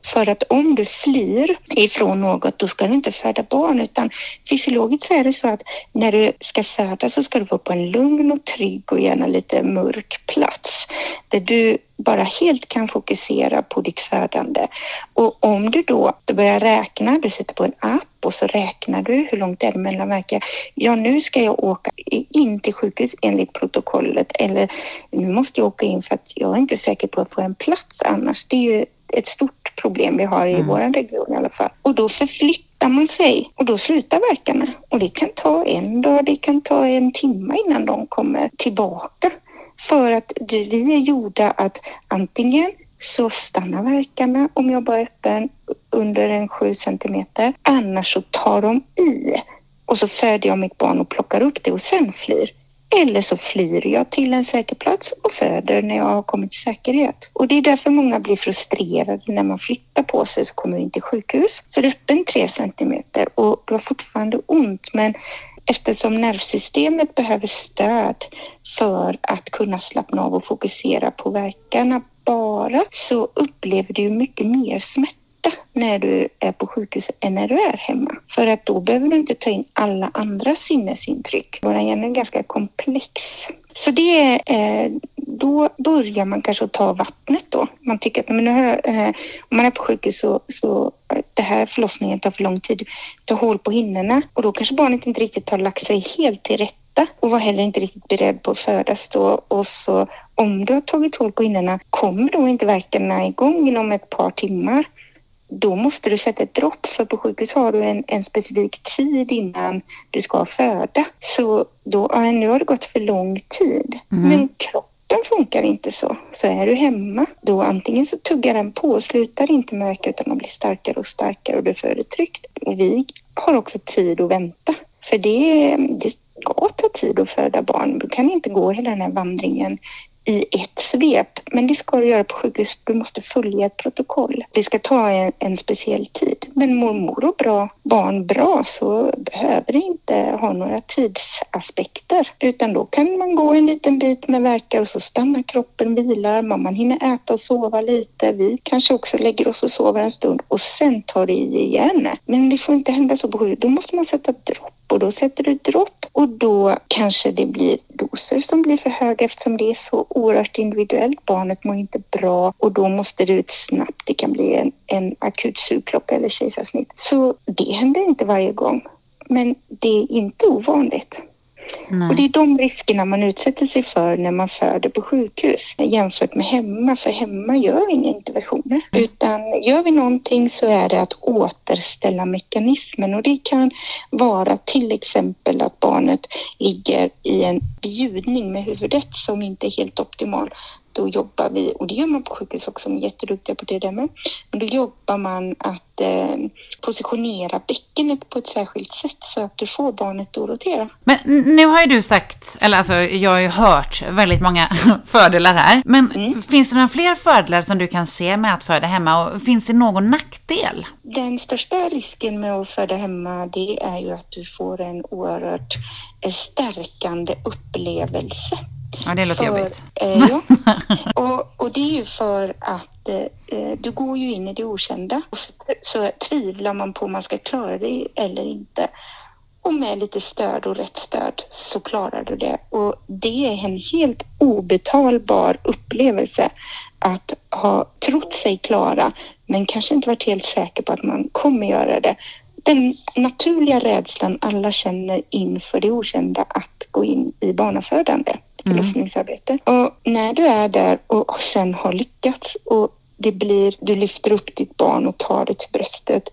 Speaker 4: För att om du flyr ifrån något då ska du inte föda barn utan fysiologiskt så är det så att när du ska föda så ska du vara på en lugn och trygg och gärna lite mörk plats där du bara helt kan fokusera på ditt födande. Och om du då du börjar räkna, du sätter på en app och så räknar du hur långt det är mellan verkar. Ja, nu ska jag åka in till sjukhus enligt protokollet eller nu måste jag åka in för att jag är inte säker på att få en plats annars. Det är ju ett stort problem vi har i
Speaker 2: Mm.
Speaker 4: vår region i alla fall. Och då förflyttar man sig och då slutar verkarna. Och det kan ta en dag, det kan ta en timme innan de kommer tillbaka. För att du, vi är gjorda att antingen så stannar verkarna om jag bara är öppen under en 7 centimeter. Annars så tar de i och så föder jag mitt barn och plockar upp det och sen flyr. Eller så flyr jag till en säker plats och föder när jag har kommit till säkerhet. Och det är därför många blir frustrerade när man flyttar på sig så kommer in till sjukhus. Så det är öppen 3 centimeter och du har fortfarande ont men eftersom nervsystemet behöver stöd för att kunna slappna av och fokusera på verkarna bara så upplever du mycket mer smärta när du är på sjukhus än när du är hemma. För att då behöver du inte ta in alla andra sinnesintryck. Vår hjärna är ganska komplex. Så det är, eh, då börjar man kanske att ta vattnet då. Man tycker att men nu har, eh, om man är på sjukhus så, så det här förlossningen tar för lång tid. Ta hål på hinnorna och då kanske barnet inte riktigt har lagt sig helt till rätta och var heller inte riktigt beredd på att födas då. Och så om du har tagit hål på hinnorna kommer då inte verkarna igång inom ett par timmar då måste du sätta ett dropp för på sjukhus har du en, en specifik tid innan du ska föda. Så då, ja, nu har det gått för lång tid.
Speaker 2: Mm.
Speaker 4: Men kroppen funkar inte så. Så är du hemma, då antingen så tuggar den på och slutar inte mörka utan den blir starkare och starkare och du föder tryggt. Vi har också tid att vänta. För det, det ska ta tid att föda barn. Du kan inte gå hela den här vandringen i ett svep. Men det ska du göra på sjukhus. Du måste följa ett protokoll. Det ska ta en, en speciell tid. Men mår mor och bra, barn bra så behöver det inte ha några tidsaspekter. Utan då kan man gå en liten bit med verkar och så stannar kroppen, vilar, mamman hinner äta och sova lite. Vi kanske också lägger oss och sover en stund och sen tar det i igen. Men det får inte hända så på sjukhus. Då måste man sätta dropp och då sätter du dropp och då kanske det blir doser som blir för höga eftersom det är så oerhört individuellt. Barnet mår inte bra och då måste det ut snabbt. Det kan bli en, en akut sugklocka eller kejsarsnitt. Så det händer inte varje gång. Men det är inte ovanligt.
Speaker 2: Nej.
Speaker 4: Och det är de riskerna man utsätter sig för när man föder på sjukhus jämfört med hemma. För hemma gör vi inga interventioner. Utan gör vi någonting så är det att återställa mekanismen och det kan vara till exempel att barnet ligger i en bjudning med huvudet som inte är helt optimal. Då jobbar vi, och det gör man på sjukhus också, de är jätteduktiga på det där med. Men då jobbar man att eh, positionera bäckenet på ett särskilt sätt så att du får barnet att rotera.
Speaker 2: Men nu har ju du sagt, eller alltså jag har ju hört väldigt många [LAUGHS] fördelar här. Men
Speaker 4: Mm.
Speaker 2: finns det några fler fördelar som du kan se med att föda hemma och finns det någon nackdel?
Speaker 4: Den största risken med att föda hemma det är ju att du får en oerhört eh, stärkande upplevelse.
Speaker 2: Ja, det låter
Speaker 4: För-
Speaker 2: jobbigt.
Speaker 4: Eh, ja. [LAUGHS] och, och det är ju för att eh, du går ju in i det okända och så, så tvivlar man på om man ska klara det eller inte. och med lite stöd och rätt stöd så klarar du det. Och det är en helt obetalbar upplevelse att ha trott sig klara men kanske inte varit helt säker på att man kommer göra det. Den naturliga rädslan alla känner inför det okända att gå in i barnafödande, Mm. förlossningsarbete. Och när du är där och sen har lyckats och det blir, du lyfter upp ditt barn och tar det till bröstet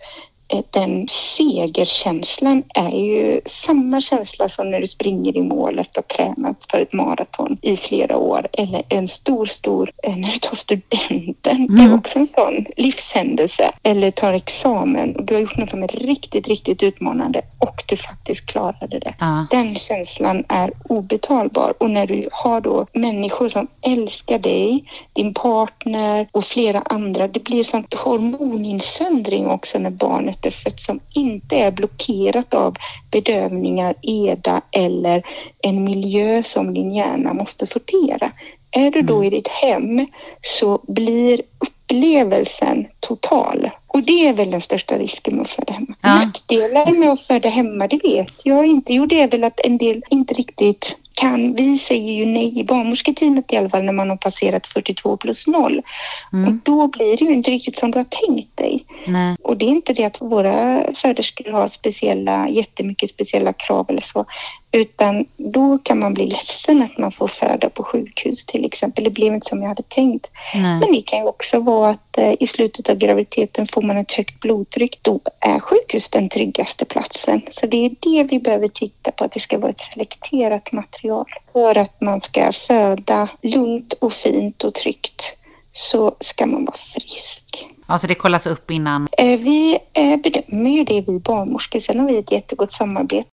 Speaker 4: den segerkänslan är ju samma känsla som när du springer i målet och tränat för ett maraton i flera år. Eller en stor, stor, eh, när du tar studenten, det är också en sån livshändelse. Eller tar examen och du har gjort något som är riktigt, riktigt utmanande och du faktiskt klarade det.
Speaker 2: Ja.
Speaker 4: Den känslan är obetalbar och när du har då människor som älskar dig, din partner och flera andra. Det blir sån hormoninsöndring också när barnet är fött som inte är blockerat av bedövningar, EDA eller en miljö som din hjärna måste sortera. Är du då i ditt hem så blir upplevelsen total. Och det är väl den största risken med att föda hemma.
Speaker 2: Ja.
Speaker 4: Nackdelar med att föda hemma, det vet jag inte. Jo, det är väl att en del inte riktigt kan. Vi säger ju nej i barnmorsketeamet i alla fall när man har passerat 42 plus 0. Och då blir det ju inte riktigt som du har tänkt dig.
Speaker 2: Nej.
Speaker 4: Och det är inte det att våra föderskor har speciella, jättemycket speciella krav eller så. Utan då kan man bli ledsen att man får föda på sjukhus till exempel. Det blev inte som jag hade tänkt.
Speaker 2: Nej.
Speaker 4: Men det kan ju också vara att eh, i slutet av graviditeten får man ett högt blodtryck. Då är sjukhus den tryggaste platsen. Så det är det vi behöver titta på, att det ska vara ett selekterat material. För att man ska föda lugnt och fint och tryggt så ska man vara frisk.
Speaker 2: Alltså det kollas upp innan.
Speaker 4: Eh, Vi eh, bedömer ju det vi barnmorskor. Sen har vi ett jättegott samarbete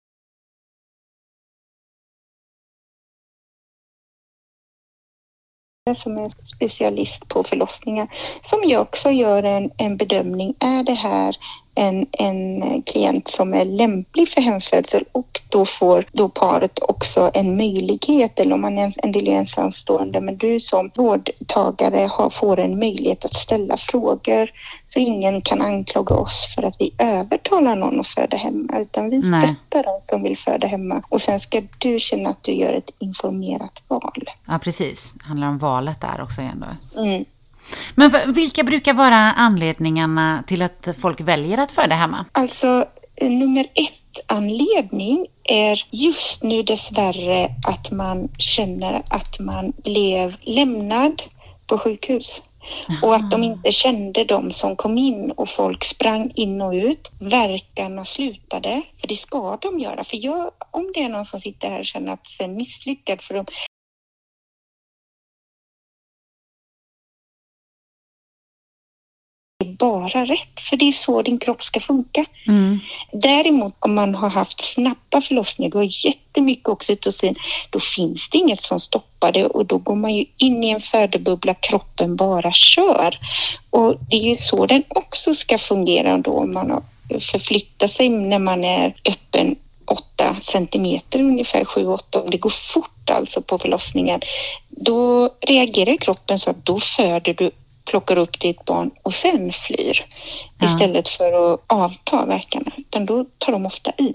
Speaker 4: som är specialist på förlossningar som ju också gör en, en bedömning. Är det här en, en klient som är lämplig för hemfödsel och då får då paret också en möjlighet eller om man är en del är ensamstående men du som vårdtagare har, får en möjlighet att ställa frågor så ingen kan anklaga oss för att vi övertalar någon att föda hemma utan vi
Speaker 2: Nej.
Speaker 4: stöttar den som vill föda hemma och sen ska du känna att du gör ett informerat val.
Speaker 2: Ja, precis. Det handlar om valet där också igen då.
Speaker 4: Mm.
Speaker 2: Men vilka brukar vara anledningarna till att folk väljer att föda hemma?
Speaker 4: Alltså eh, nummer ett anledning är just nu dessvärre att man känner att man blev lämnad på sjukhus. Och att de inte kände de som kom in och folk sprang in och ut. Verkarna slutade, för det ska de göra. För jag, om det är någon som sitter här och känner att sig misslyckad för de bara rätt, för det är så din kropp ska funka.
Speaker 2: Mm.
Speaker 4: Däremot om man har haft snabba förlossningar, du har jättemycket oxytocin, då finns det inget som stoppar det och då går man ju in i en födobubbla, kroppen bara kör. Och det är ju så den också ska fungera då om man har förflyttat sig när man är öppen 8 centimeter ungefär, 7-8 om det går fort alltså på förlossningen. Då reagerar kroppen så att då föder du plockar upp ditt barn och sen flyr
Speaker 2: Ja.
Speaker 4: istället för att avta verkarna. Utan då tar de ofta i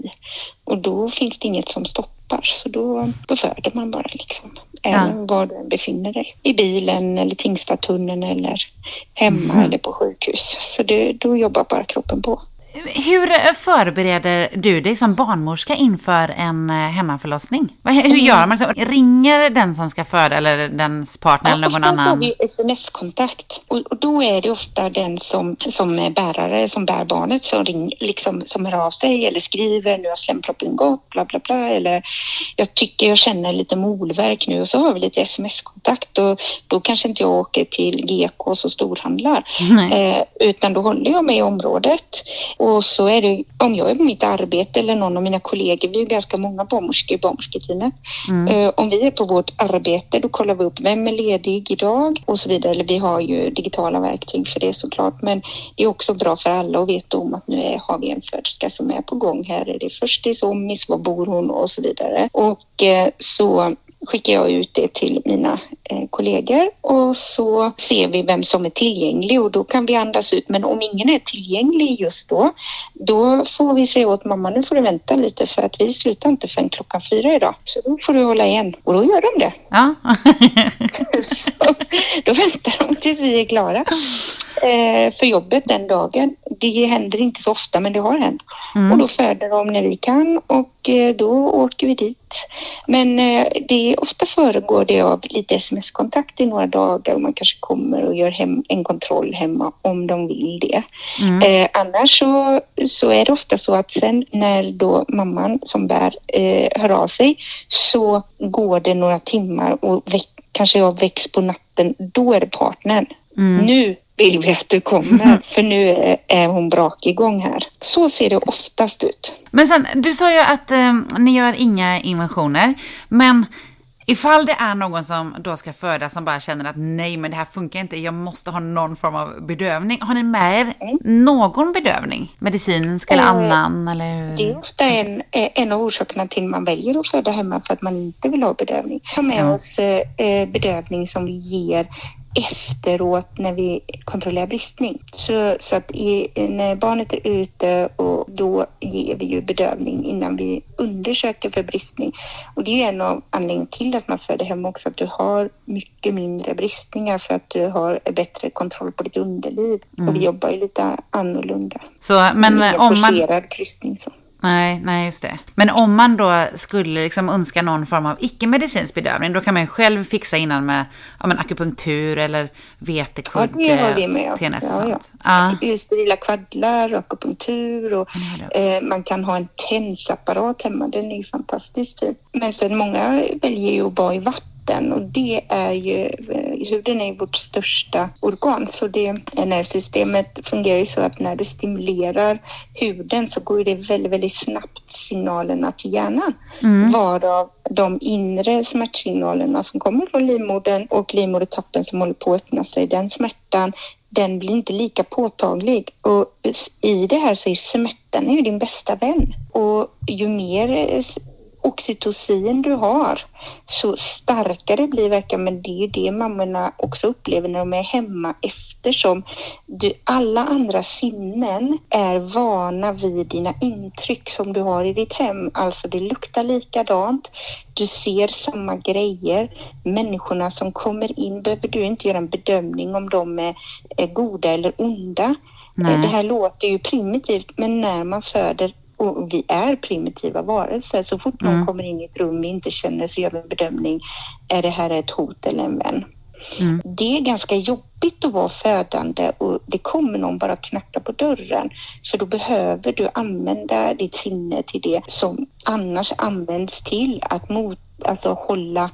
Speaker 4: och då finns det inget som stoppar så då, då föder man bara liksom. Även var du än befinner dig. I bilen eller Tingstadtunneln eller hemma
Speaker 2: Mhm.
Speaker 4: eller på sjukhus. Så det, då jobbar bara kroppen på.
Speaker 2: Hur förbereder du dig som barnmorska inför en eh, hemmaförlossning? Hur gör man? Ringer den som ska föda eller dens partner eller någon
Speaker 4: oftast har
Speaker 2: annan?
Speaker 4: vi sms-kontakt och, och då är det ofta den som, som är bärare, som bär barnet, som, ring, liksom, som hör av sig eller skriver nu har slemproppen gått, bla bla bla, eller jag tycker jag känner lite molverk nu och så har vi lite sms-kontakt och då kanske inte jag åker till GK och storhandlar eh, utan då håller jag mig i området och så är det om jag är på mitt arbete eller någon av mina kollegor, vi är ju ganska många barnmorskor i barnmorsketeamet,
Speaker 2: Mm.
Speaker 4: Eh, Om vi är på vårt arbete då kollar vi upp vem är ledig idag och så vidare. Eller vi har ju digitala verktyg för det såklart. Men det är också bra för alla att veta om att nu är, har vi en föderska som är på gång här. Är det förstis, ommis, var bor hon och så vidare. Och eh, så skickar jag ut det till mina eh, kollegor och så ser vi vem som är tillgänglig och då kan vi andas ut. Men om ingen är tillgänglig just då, då får vi säga åt mamma nu får du vänta lite för att vi slutar inte förrän klockan fyra idag. Så då får du hålla igen. Och då gör de det.
Speaker 2: Ja. [LAUGHS] [LAUGHS]
Speaker 4: Så, då väntar de tills vi är klara eh, för jobbet den dagen. Det händer inte så ofta men det har hänt. Och då föder de när vi kan och eh, då åker vi dit. Men eh, det är ofta föregår det av lite sms-kontakt i några dagar och man kanske kommer och gör hem, en kontroll hemma om de vill det. Eh, annars så, så är det ofta så att sen när då mamman som bär eh, hör av sig så går det några timmar och väck, kanske jag väcks på natten. Då är det partnern. Nu vill vi att du kommer för nu är, hon brak igång här. Så ser det oftast ut.
Speaker 2: Men sen, du sa ju att eh, ni gör inga inventioner, men ifall det är någon som då ska föda som bara känner att nej, men det här funkar inte, jag måste ha någon form av bedövning. Har ni med er någon bedövning? Medicinsk eller
Speaker 4: Eh,
Speaker 2: annan? Eller?
Speaker 4: Det är ofta en, eh, en av orsakerna till man väljer att föda hemma för att man inte vill ha bedövning. Ta med
Speaker 2: Ja.
Speaker 4: oss eh, bedövning som vi ger efteråt när vi kontrollerar bristning. Så, så att i, när barnet är ute och då ger vi ju bedövning innan vi undersöker för bristning. Och det är ju en av anledningarna till att man föder hemma också, att du har mycket mindre bristningar för att du har bättre kontroll på ditt underliv. Och vi jobbar ju lite annorlunda.
Speaker 2: Så, men om man...
Speaker 4: kryssning så.
Speaker 2: Nej, nej, just det. Men om man då skulle liksom önska någon form av icke-medicinsk bedövning, då kan man ju själv fixa innan med ja, men akupunktur eller
Speaker 4: Ja,
Speaker 2: vetekudd,
Speaker 4: det har vi med oss.
Speaker 2: TNS och
Speaker 4: Ja, ja.
Speaker 2: Ja.
Speaker 4: Sterila kvaddlar, akupunktur och
Speaker 2: Ja,
Speaker 4: eh, man kan ha en tensapparat hemma. Den är ju fantastiskt fin. Men sen många väljer ju att vara i vatten och det är ju, eh, huden är vårt största organ så det nervsystemet fungerar ju så att när du stimulerar huden så går det väldigt, väldigt snabbt signalerna till hjärnan. Varav de inre smärtsignalerna som kommer från livmodern och livmodertappen som håller på att öppna sig, den smärtan den blir inte lika påtaglig. Och i det här så är smärtan är ju din bästa vän. Och ju mer oxytocin du har, så starkare blir verkan. Men det är ju det mammorna också upplever när de är hemma eftersom du, alla andra sinnen är vana vid dina intryck som du har i ditt hem. Alltså det luktar likadant, du ser samma grejer. Människorna som kommer in behöver du inte göra en bedömning om de är, är goda eller onda.
Speaker 2: Nej.
Speaker 4: Det här låter ju primitivt men när man föder och vi är primitiva varelser. Så fort någon
Speaker 2: Mm.
Speaker 4: kommer in i ett rum vi inte känner så gör vi en bedömning. Är det här ett hot eller en vän?
Speaker 2: Mm.
Speaker 4: Det är ganska jobbigt att vara födande och det kommer någon bara knacka på dörren. För då behöver du använda ditt sinne till det som annars används till att mot, alltså hålla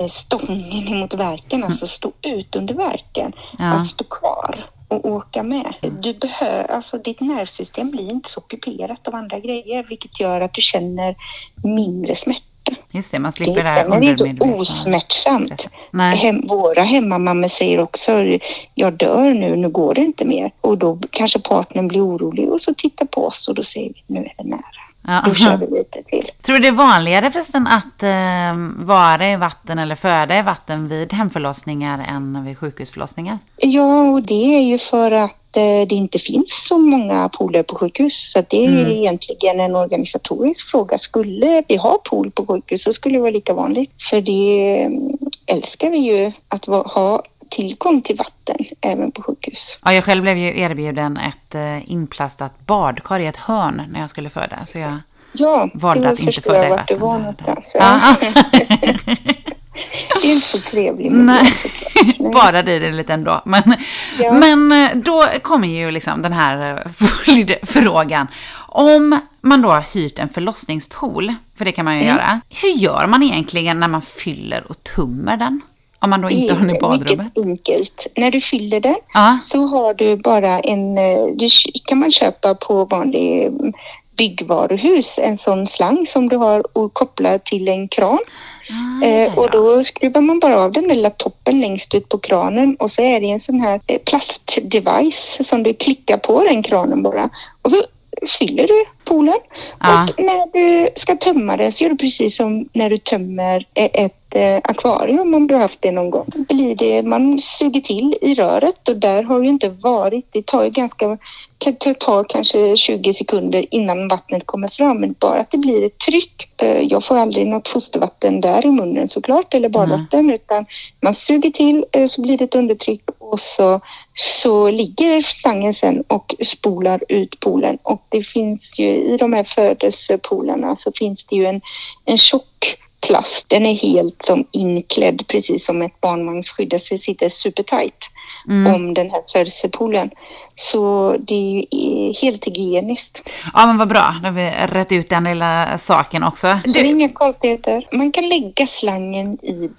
Speaker 4: eh, stången emot verken, alltså stå ut under verken.
Speaker 2: Ja.
Speaker 4: Alltså stå kvar och åka med. Du behöver, alltså ditt nervsystem blir inte så ockuperat av andra grejer vilket gör att du känner mindre smärta.
Speaker 2: Just det, man
Speaker 4: Det
Speaker 2: slipper det här
Speaker 4: är inte osmärtsamt. Hem, våra hemmamammor säger också jag dör nu, nu går det inte mer. Och då kanske partnern blir orolig och så tittar på oss och då säger vi nu är det nära.
Speaker 2: Ja.
Speaker 4: Då kör vi lite till.
Speaker 2: Tror du det är vanligare förresten att eh, vara i vatten eller föda i vatten vid hemförlossningar än vid sjukhusförlossningar?
Speaker 4: Ja, och det är ju för att eh, det inte finns så många pooler på sjukhus. Så det är egentligen en organisatorisk fråga. Skulle vi ha pool på sjukhus så skulle det vara lika vanligt. För det eh, älskar vi ju att ha tillgång till vatten även på sjukhus.
Speaker 2: Ja, jag själv blev ju erbjuden ett eh, inplastat badkar i ett hörn när jag skulle föda. Så jag
Speaker 4: Ja,
Speaker 2: valde
Speaker 4: då
Speaker 2: att inte
Speaker 4: förstår jag
Speaker 2: föda i
Speaker 4: vart du
Speaker 2: vatten.
Speaker 4: var någonstans.
Speaker 2: Ja. [LAUGHS] [LAUGHS]
Speaker 4: det är inte så trevligt. [LAUGHS]
Speaker 2: Nej, bara det är det lite ändå. Men,
Speaker 4: Ja.
Speaker 2: men eh, då kommer ju liksom den här eh, frågan. Om man då har hyrt en förlossningspool, för det kan man ju
Speaker 4: Mm.
Speaker 2: göra. Hur gör man egentligen när man fyller och tummer den? Om man då inte har den i badrummet?
Speaker 4: Mycket enkelt. När du fyller den
Speaker 2: Ja.
Speaker 4: så har du bara en, eh, det kan man köpa på vanlig mm, byggvaruhus, en sån slang som du har och kopplar till en kran.
Speaker 2: Ah,
Speaker 4: Eh, och då skruvar man bara av den lilla toppen längst ut på kranen och så är det en sån här eh, plastdevice som du klickar på den kranen bara. Och så fyller du poolen
Speaker 2: Ja.
Speaker 4: och när du ska tömma den så gör du precis som när du tömmer e- ett eh, akvarium om du har haft det någon gång. Blir det, man suger till i röret och där har ju inte varit, det tar ju ganska, kan ta- kanske 20 sekunder innan vattnet kommer fram men bara att det blir ett tryck. Eh, Jag får aldrig något fostervatten där i munnen såklart eller badvatten utan man suger till eh, så blir det ett undertryck och så, så ligger slangen sen och spolar ut poolen och det finns ju i de här födelsepolarna så finns det ju en, en tjock plast. Den är helt som inklädd precis som ett barnvagnsskydd. Det sitter supertight om den här födelsepoolen. Så det är ju eh, helt hygieniskt.
Speaker 2: Ja, men vad bra. Då har vi rätt ut den lilla saken också.
Speaker 4: Så det är inga konstigheter. Man kan lägga slangen i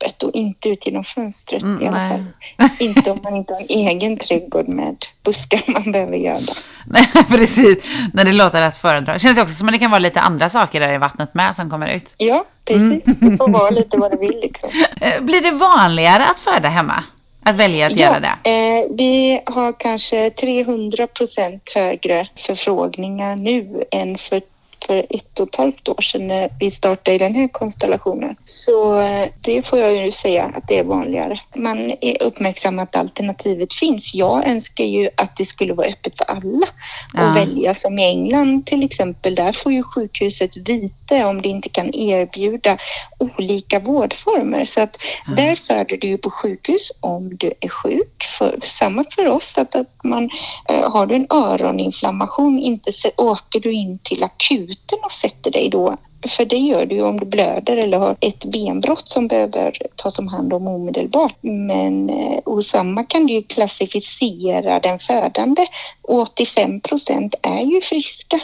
Speaker 4: duschavloppet och inte ut genom fönstret
Speaker 2: Mm,
Speaker 4: i alla fall. [LAUGHS] inte om man inte har en egen trädgård med buskar man behöver göda.
Speaker 2: nej, [LAUGHS] precis. När det låter att föredra. Det känns också som att det kan vara lite andra saker där i vattnet med som kommer ut.
Speaker 4: Ja, precis.
Speaker 2: Mm.
Speaker 4: Det får vara lite vad det vill liksom. [LAUGHS]
Speaker 2: Eh, Blir det vanligare att föda hemma? Att välja att göra det?
Speaker 4: Eh, vi har kanske 300 procent högre förfrågningar nu än för, för ett och ett halvt år sedan när vi startade i den här konstellationen. Så eh, det får jag ju säga att det är vanligare. Man är uppmärksam att alternativet finns. Jag önskar ju att det skulle vara öppet för alla
Speaker 2: Ja.
Speaker 4: att välja. Som i England till exempel, där får ju sjukhuset vite om det inte kan erbjuda olika vårdformer. Så att där föder du ju på sjukhus om du är sjuk. För, samma för oss, att, att man eh, har du en öroninflammation inte åker du in till akuten och sätter dig då. För det gör du ju om du blöder eller har ett benbrott som behöver tas om hand om omedelbart. Men eh, och samma kan du ju klassificera den födande. 85 procent är ju friska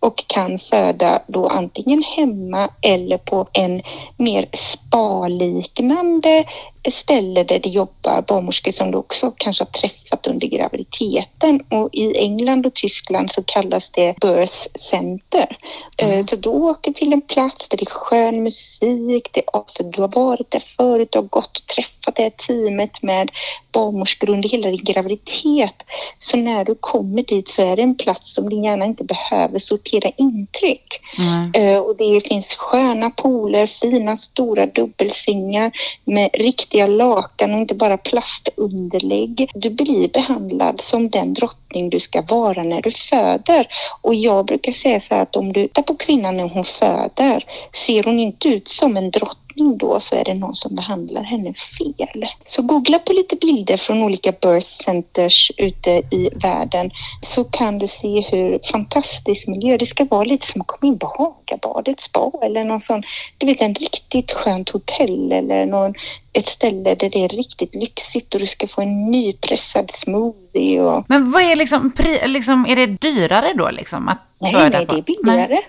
Speaker 4: och kan föda då antingen hemma eller på en mer spaliknande ställe där det jobbar barnmorskor som du också kanske har träffat under graviditeten. Och i England och Tyskland så kallas det birth center. Eh, Så du åker till en plats där det är skön musik, det är, alltså, du har varit där förut, du har gått och träffat det här teamet med barnmorskor under hela din graviditet. Så när du kommer dit så är det en plats som din hjärna inte behöver sortera intryck.
Speaker 2: Mm.
Speaker 4: Och det finns sköna pooler, fina stora dubbelsingar med riktiga lakan och inte bara plastunderlägg. Du blir behandlad som den drottning du ska vara när du föder. Och jag brukar säga så här att om du tittar på kvinnan när hon föder, ser hon inte ut som en drottning då så är det någon som behandlar henne fel. Så googla på lite bilder från olika birth centers ute i världen så kan du se hur fantastisk miljö det ska vara. Lite som att komma in på Hagabadet spa eller någon sån, du vet en riktigt skönt hotell eller någon, ett ställe där det är riktigt lyxigt och du ska få en nypressad smoothie och
Speaker 2: Men vad är liksom, liksom, är det dyrare då liksom att
Speaker 4: Nej, nej, det är billigare.
Speaker 2: Nej.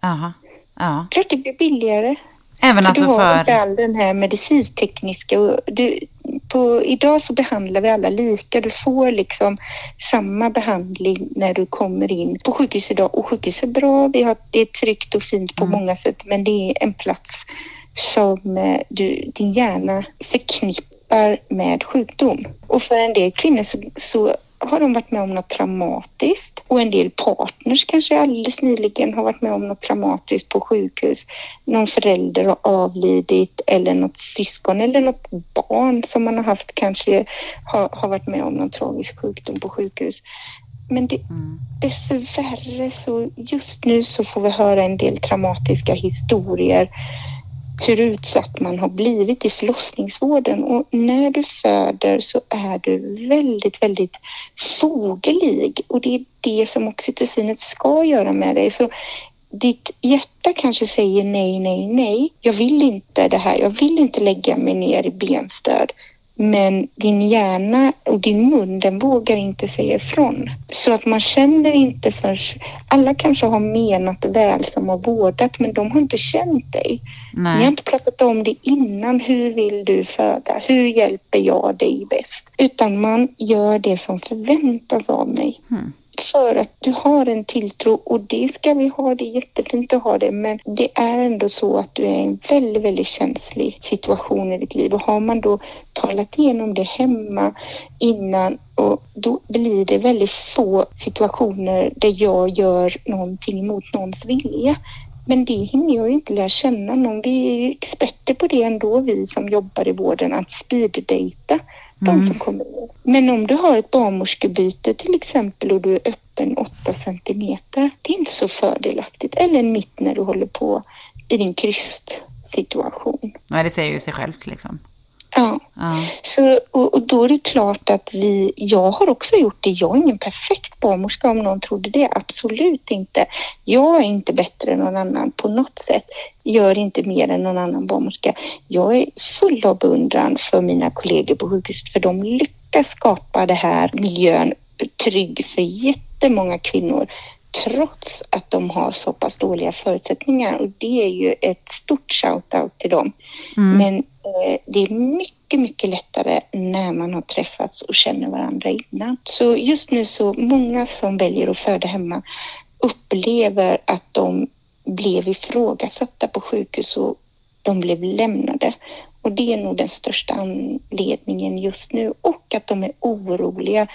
Speaker 2: Jaha. Ja.
Speaker 4: Klart det blir billigare.
Speaker 2: Även
Speaker 4: För
Speaker 2: alltså
Speaker 4: du har inte
Speaker 2: för...
Speaker 4: all den här medicintekniska... och Du, på, idag så behandlar vi alla lika. Du får liksom samma behandling när du kommer in på sjukhus idag. Och sjukhus är bra. Vi har, det är tryggt och fint på många sätt. Men det är en plats som eh, du, din hjärna förknippar med sjukdom. Och för en del kvinnor så, så har de varit med om något traumatiskt och en del partners kanske alldeles nyligen har varit med om något traumatiskt på sjukhus. Någon förälder har avlidit eller något syskon eller något barn som man har haft kanske har, har varit med om någon tragisk sjukdom på sjukhus. Men det, dessvärre så just nu så får vi höra en del traumatiska historier hur utsatt man har blivit i förlossningsvården och när du föder så är du väldigt, väldigt fogelig och det är det som oxytocinet ska göra med dig. Så ditt hjärta kanske säger nej, nej, nej. Jag vill inte det här. Jag vill inte lägga mig ner i benstöd. Men din hjärna och din mun, den vågar inte säga ifrån. Så att man känner inte för... Alla kanske har menat väl som har vårdat, men de har inte känt dig. Ni har
Speaker 2: Nej.
Speaker 4: inte pratat om det innan. Hur vill du föda? Hur hjälper jag dig bäst? Utan man gör det som förväntas av mig för att du har en tilltro och det ska vi ha, det är jättefint att ha det men det är ändå så att du är i en väldigt, väldigt känslig situation i ditt liv och har man då talat igenom det hemma innan och då blir det väldigt få situationer där jag gör någonting mot någons vilja. Men det hinner jag ju inte lära känna någon. Vi är experter på det ändå, vi som jobbar i vården, att speeddejta de som kommer in. Men om du har ett barnmorskebyte till exempel och du är öppen 8 centimeter, det är inte så fördelaktigt. Eller mitt när du håller på i din krystsituation.
Speaker 2: Nej, det säger ju sig självt liksom.
Speaker 4: Ja.
Speaker 2: Ja.
Speaker 4: Så, och, och då är det klart att vi, jag har också gjort det. Jag är ingen perfekt barnmorska om någon trodde det. Absolut inte. Jag är inte bättre än någon annan på något sätt. Gör inte mer än någon annan barnmorska. Jag är full av beundran för mina kollegor på sjukhuset för de lyckas skapa det här miljön trygg för jättemånga kvinnor trots att de har så pass dåliga förutsättningar och det är ju ett stort shout-out till dem. Men eh, Eh, det är mycket, mycket lättare när man har träffats och känner varandra innan. Så just nu så många som väljer att föda hemma upplever att de blev ifrågasatta på sjukhus och de blev lämnade. Och det är nog den största anledningen just nu och att de är oroliga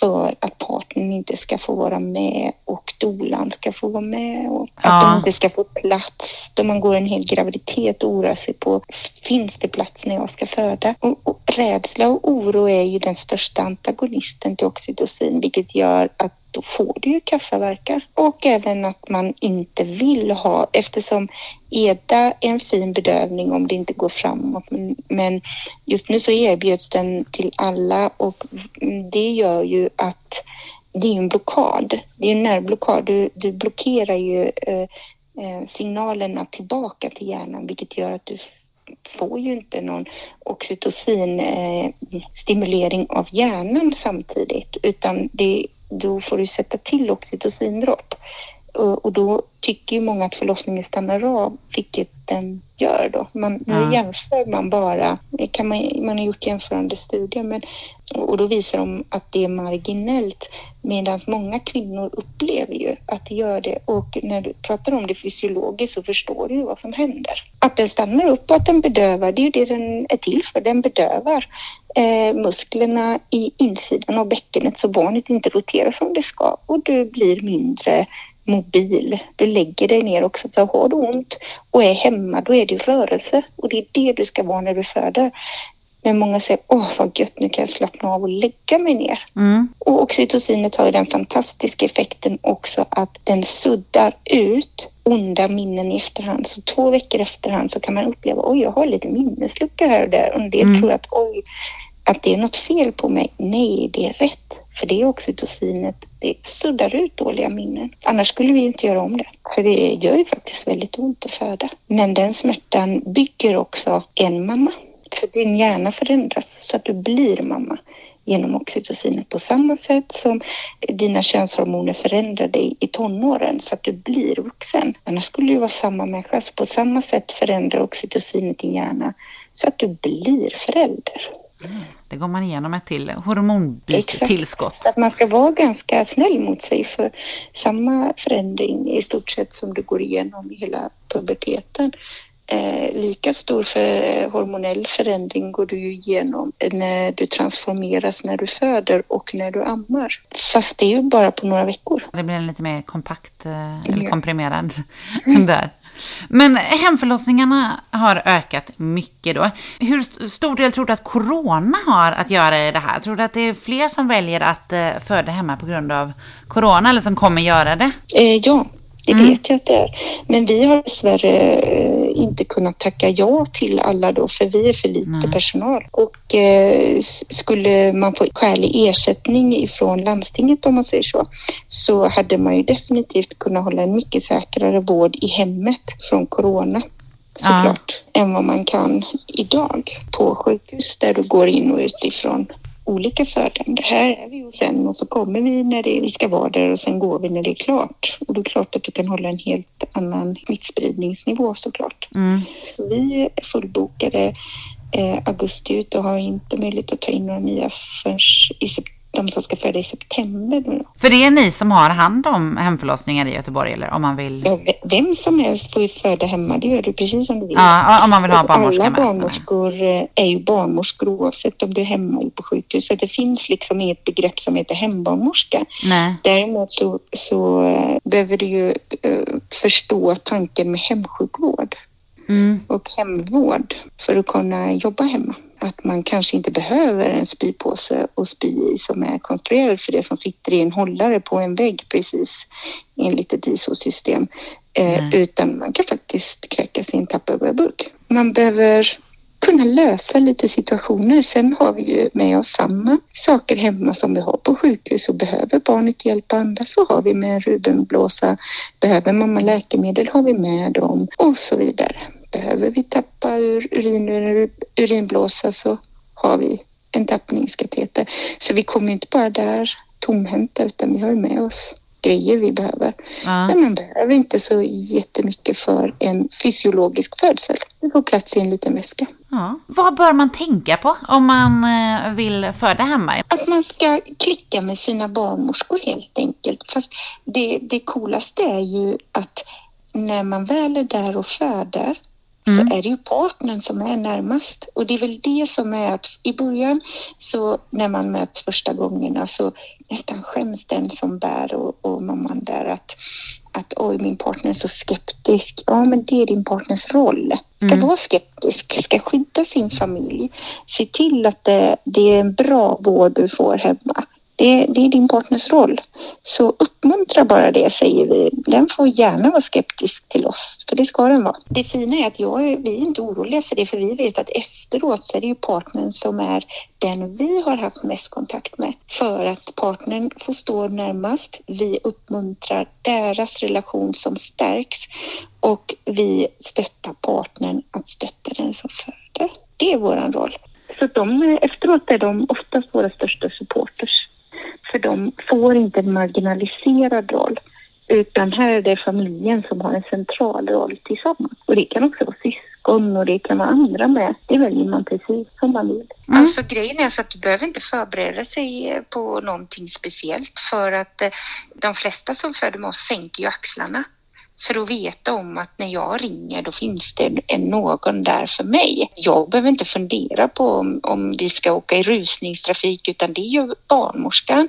Speaker 4: för att partnern inte ska få vara med och dolan ska få vara med och att
Speaker 2: Ja.
Speaker 4: de inte ska få plats då man går en hel graviditet och oroar sig på finns det plats när jag ska föda? Och, och rädsla och oro är ju den största antagonisten till oxytocin vilket gör att då får du ju kaffeverkar. Och även att man inte vill ha, eftersom EDA är en fin bedövning om det inte går framåt. Men, just nu så erbjuds den till alla och det gör ju att det är en blockad. Det är en nervblockad. Du, du blockerar ju eh, eh signalerna tillbaka till hjärnan vilket gör att du får ju inte någon oxytocinstimulering eh, av hjärnan samtidigt utan det, då får du sätta till oxytocindropp. Och, då tycker ju många att förlossningen stannar av, vilket den gör då. Man, Nu
Speaker 2: Ja.
Speaker 4: jämför man bara, kan man, man har gjort jämförande studier, men, och då visar de att det är marginellt medan många kvinnor upplever ju att det gör det och när du pratar om det fysiologiskt så förstår du ju vad som händer. Att den stannar upp och att den bedövar, det är ju det den är till för. Den bedövar eh, musklerna i insidan av bäckenet så barnet inte roterar som det ska och du blir mindre mobil. Du lägger dig ner också för har du ont och är hemma då är det rörelse och det är det du ska vara när du föder. Men många säger åh vad gött nu kan jag slappna av och lägga mig ner.
Speaker 2: Mm.
Speaker 4: Och oxytocinet har ju den fantastiska effekten också att den suddar ut onda minnen i efterhand. Så två veckor efterhand så kan man uppleva oj jag har lite minnesluckor här och där och del
Speaker 2: Mm.
Speaker 4: tror att oj att det är något fel på mig. Nej, det är rätt. För det är oxytocinet, det suddar ut dåliga minnen. Annars skulle vi inte göra om det. För det gör ju faktiskt väldigt ont att föda. Men den smärtan bygger också en mamma. För din hjärna förändras så att du blir mamma genom oxytocinet på samma sätt som dina könshormoner förändrar dig i tonåren så att du blir vuxen. Annars skulle du vara samma människa. Så på samma sätt förändrar oxytocinet din hjärna så att du blir förälder.
Speaker 2: Det går man igenom ett till
Speaker 4: Exakt.
Speaker 2: hormontillskott.
Speaker 4: Så att man ska vara ganska snäll mot sig för samma förändring i stort sett som du går igenom i hela puberteten. Eh, lika stor för hormonell förändring går du ju igenom när du transformeras när du föder och när du ammar. Fast det är ju bara på några veckor.
Speaker 2: Det blir en lite mer kompakt, eh, eller komprimerad där. Men hemförlossningarna har ökat mycket då. Hur stor del tror du att corona har att göra i det här? Tror du att det är fler som väljer att eh, föda hemma på grund av corona eller som kommer göra det?
Speaker 4: Eh, ja, det
Speaker 2: Mm.
Speaker 4: vet jag att det är. Men vi har dessvärre eh, inte kunnat tacka ja till alla då för vi är för lite
Speaker 2: Nej.
Speaker 4: personal. Och eh, skulle man få skälig ersättning ifrån landstinget om man säger så, så hade man ju definitivt kunnat hålla en mycket säkrare vård i hemmet från corona. Såklart, än vad man kan idag på sjukhus där du går in och ut ifrån olika födande. Här är vi och sen och så kommer vi när det, vi ska vara där och sen går vi när det är klart. Och då är det klart att du kan hålla en helt annan smittspridningsnivå såklart.
Speaker 2: Mm.
Speaker 4: Vi är fullbokade eh, augusti ut och har inte möjlighet att ta in några nya förrän i sep- de som ska föda i september. Då.
Speaker 2: För det är ni som har hand om hemförlossningar i Göteborg eller om man vill?
Speaker 4: Ja, ve- vem som helst får ju föda hemma, det gör du precis som du vill.
Speaker 2: Ja, om man vill ha barnmorska
Speaker 4: Alla
Speaker 2: med.
Speaker 4: barnmorskor eh, är ju barnmorskor oavsett om du är hemma eller på sjukhus. Så det finns liksom inget begrepp som heter hembarnmorska.
Speaker 2: Nej.
Speaker 4: Däremot så, så eh, behöver du ju eh, förstå tanken med hemsjukvård
Speaker 2: Mm.
Speaker 4: och hemvård för att kunna jobba hemma. Att man kanske inte behöver en spypåse och spy i som är konstruerad för det som sitter i en hållare på en vägg precis enligt ett ISO-system. Eh, utan man kan faktiskt kräkas i en Tupperware-burk. Man behöver kunna lösa lite situationer. Sen har vi ju med oss samma saker hemma som vi har på sjukhus och behöver barnet hjälp att andas så har vi med en Rubenblåsa. Behöver mamma läkemedel har vi med dem och så vidare. Behöver vi tappa ur urin ur urinblåsa så har vi en tappningskateter. Så vi kommer inte bara där tomhänta utan vi har med oss grejer vi behöver.
Speaker 2: Ja.
Speaker 4: Men man behöver inte så jättemycket för en fysiologisk födsel. Det får plats i en liten väska.
Speaker 2: Ja. Vad bör man tänka på om man eh, vill föda hemma?
Speaker 4: Att man ska klicka med sina barnmorskor helt enkelt. Fast det, det coolaste är ju att när man väl är där och föder så är det ju partnern som är närmast. Och det är väl det som är att i början så när man möts första gångerna så nästan skäms den som bär och, och mamman där att, att oj min partner är så skeptisk. Ja men det är din partners roll. Ska vara skeptisk, ska skydda sin familj. Se till att det, det är en bra vård du får hemma. Det, det är din partners roll. Så uppmuntra bara det säger vi. Den får gärna vara skeptisk till oss, för det ska den vara. Det fina är att jag vi är inte oroliga för det, för vi vet att efteråt så är det ju partnern som är den vi har haft mest kontakt med. För att partnern får stå närmast. Vi uppmuntrar deras relation som stärks och vi stöttar partnern att stötta den som föder. Det är vår roll. Så de, efteråt är de oftast våra största supporters. För de får inte en marginaliserad roll. Utan här är det familjen som har en central roll tillsammans. Och det kan också vara syskon och det kan vara andra med. Det väljer man precis som man vill. Alltså grejen är så att du behöver inte förbereda sig eh, på någonting speciellt för att eh, de flesta som föder med oss sänker ju axlarna för att veta om att när jag ringer då finns det en, någon där för mig. Jag behöver inte fundera på om, om vi ska åka i rusningstrafik utan det är ju barnmorskan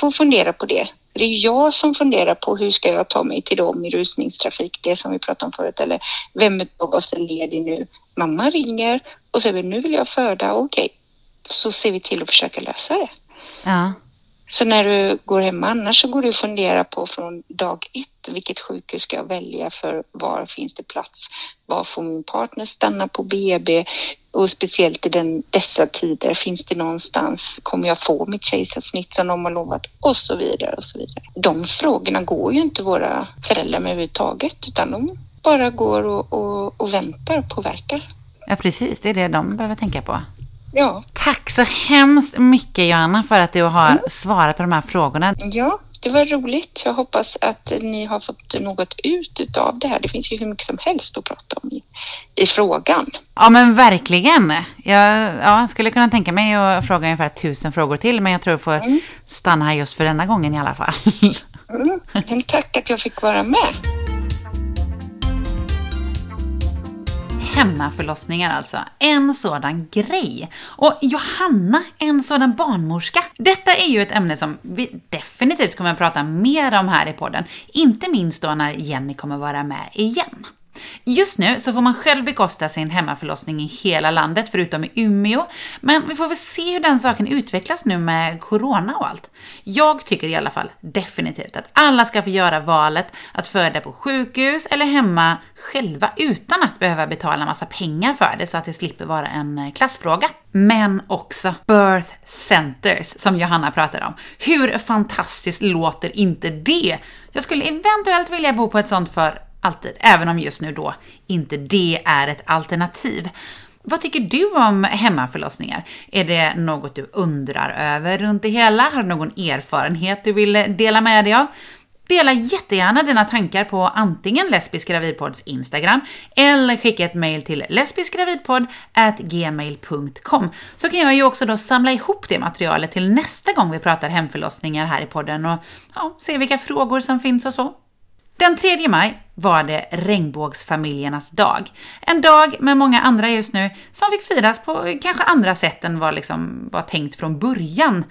Speaker 4: får fundera på det. Det är jag som funderar på hur ska jag ta mig till dem i rusningstrafik, det som vi pratade om förut, eller vem av oss är ledig nu? Mamma ringer och säger nu vill jag föda, okej, så ser vi till att försöka lösa det.
Speaker 2: Ja.
Speaker 4: Så när du går hemma annars så går du att fundera på från dag ett vilket sjukhus ska jag välja för var finns det plats? Var får min partner stanna på BB? Och speciellt i den, dessa tider, finns det någonstans, kommer jag få mitt kejsarsnitt som de har lovat? Och så vidare och så vidare. De frågorna går ju inte våra föräldrar med överhuvudtaget utan de bara går och, och, och väntar på påverkar.
Speaker 2: ja, precis. Det är det de behöver tänka på.
Speaker 4: Ja,
Speaker 2: Tack så hemskt mycket Johanna för att du har svarat på de här frågorna.
Speaker 4: Ja, det var roligt. Jag hoppas att ni har fått något ut utav det här. Det finns ju hur mycket som helst att prata om i, i frågan.
Speaker 2: Ja men verkligen. Jag ja, skulle kunna tänka mig att fråga ungefär tusen frågor till men jag tror jag får stanna här just för denna gången i alla fall.
Speaker 4: Mm. Men tack att jag fick vara med.
Speaker 2: Hemmaförlossningar alltså. En sådan grej. Och Johanna, en sådan barnmorska. Detta är ju ett ämne som vi definitivt kommer att prata mer om här i podden. Inte minst då när Jenny kommer vara med igen. Just nu så får man själv bekosta sin hemmaförlossning i hela landet förutom i Umeå. Men vi får väl se hur den saken utvecklas nu med corona och allt. Jag tycker i alla fall definitivt att alla ska få göra valet att föda på sjukhus eller hemma själva utan att behöva betala massa pengar för det så att det slipper vara en eh, klassfråga. Men också birth centers som Johanna pratade om. Hur fantastiskt låter inte det? Jag skulle eventuellt vilja bo på ett sånt för alltid, även om just nu då inte det är ett alternativ. Vad tycker du om hemmaförlossningar? Är det något du undrar över runt det hela? Har du någon erfarenhet du vill dela med dig av? Dela jättegärna dina tankar på antingen Lesbisk gravidpods Instagram eller skicka ett mail till lesbiskgravidpodd@gmail.com så kan jag ju också då samla ihop det materialet till nästa gång vi pratar hemförlossningar här i podden och ja, se vilka frågor som finns och så. Den 3 maj var det regnbågsfamiljernas dag. En dag med många andra just nu som fick firas på kanske andra sätt än vad liksom var tänkt från början.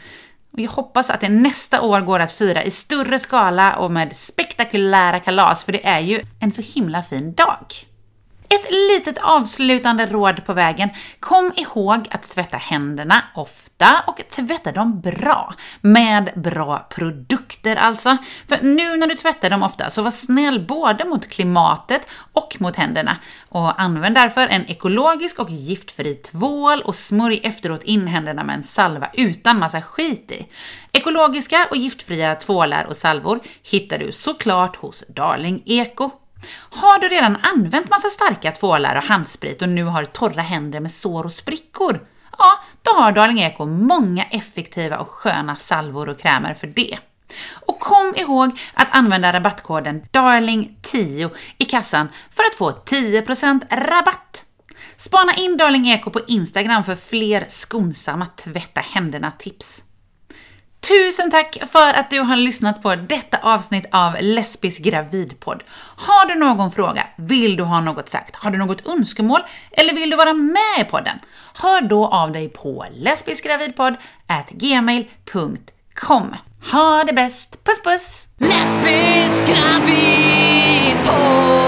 Speaker 2: Och jag hoppas att det nästa år går att fira i större skala och med spektakulära kalas, för det är ju en så himla fin dag. Ett litet avslutande råd på vägen. Kom ihåg att tvätta händerna ofta och tvätta dem bra. Med bra produkter alltså. För nu när du tvättar dem ofta, så var snäll både mot klimatet och mot händerna. Och använd därför en ekologisk och giftfri tvål och smörj efteråt in händerna med en salva utan massa skit i. Ekologiska och giftfria tvålar och salvor hittar du såklart hos Darling Eko. Har du redan använt massa starka tvålar och handsprit och nu har torra händer med sår och sprickor? Ja, då har Darling Eco många effektiva och sköna salvor och krämer för det. Och kom ihåg att använda rabattkoden DARLING10 i kassan för att få 10% rabatt. Spana in Darling Eco på Instagram för fler skonsamma tvätta händerna-tips. Tusen tack för att du har lyssnat på detta avsnitt av Lesbisk gravidpodd. Har du någon fråga? Vill du ha något sagt? Har du något önskemål? Eller vill du vara med i podden? Hör då av dig på lesbiskgravidpodd@gmail.com. Ha det bäst! Puss puss!
Speaker 1: Lesbisk gravidpodd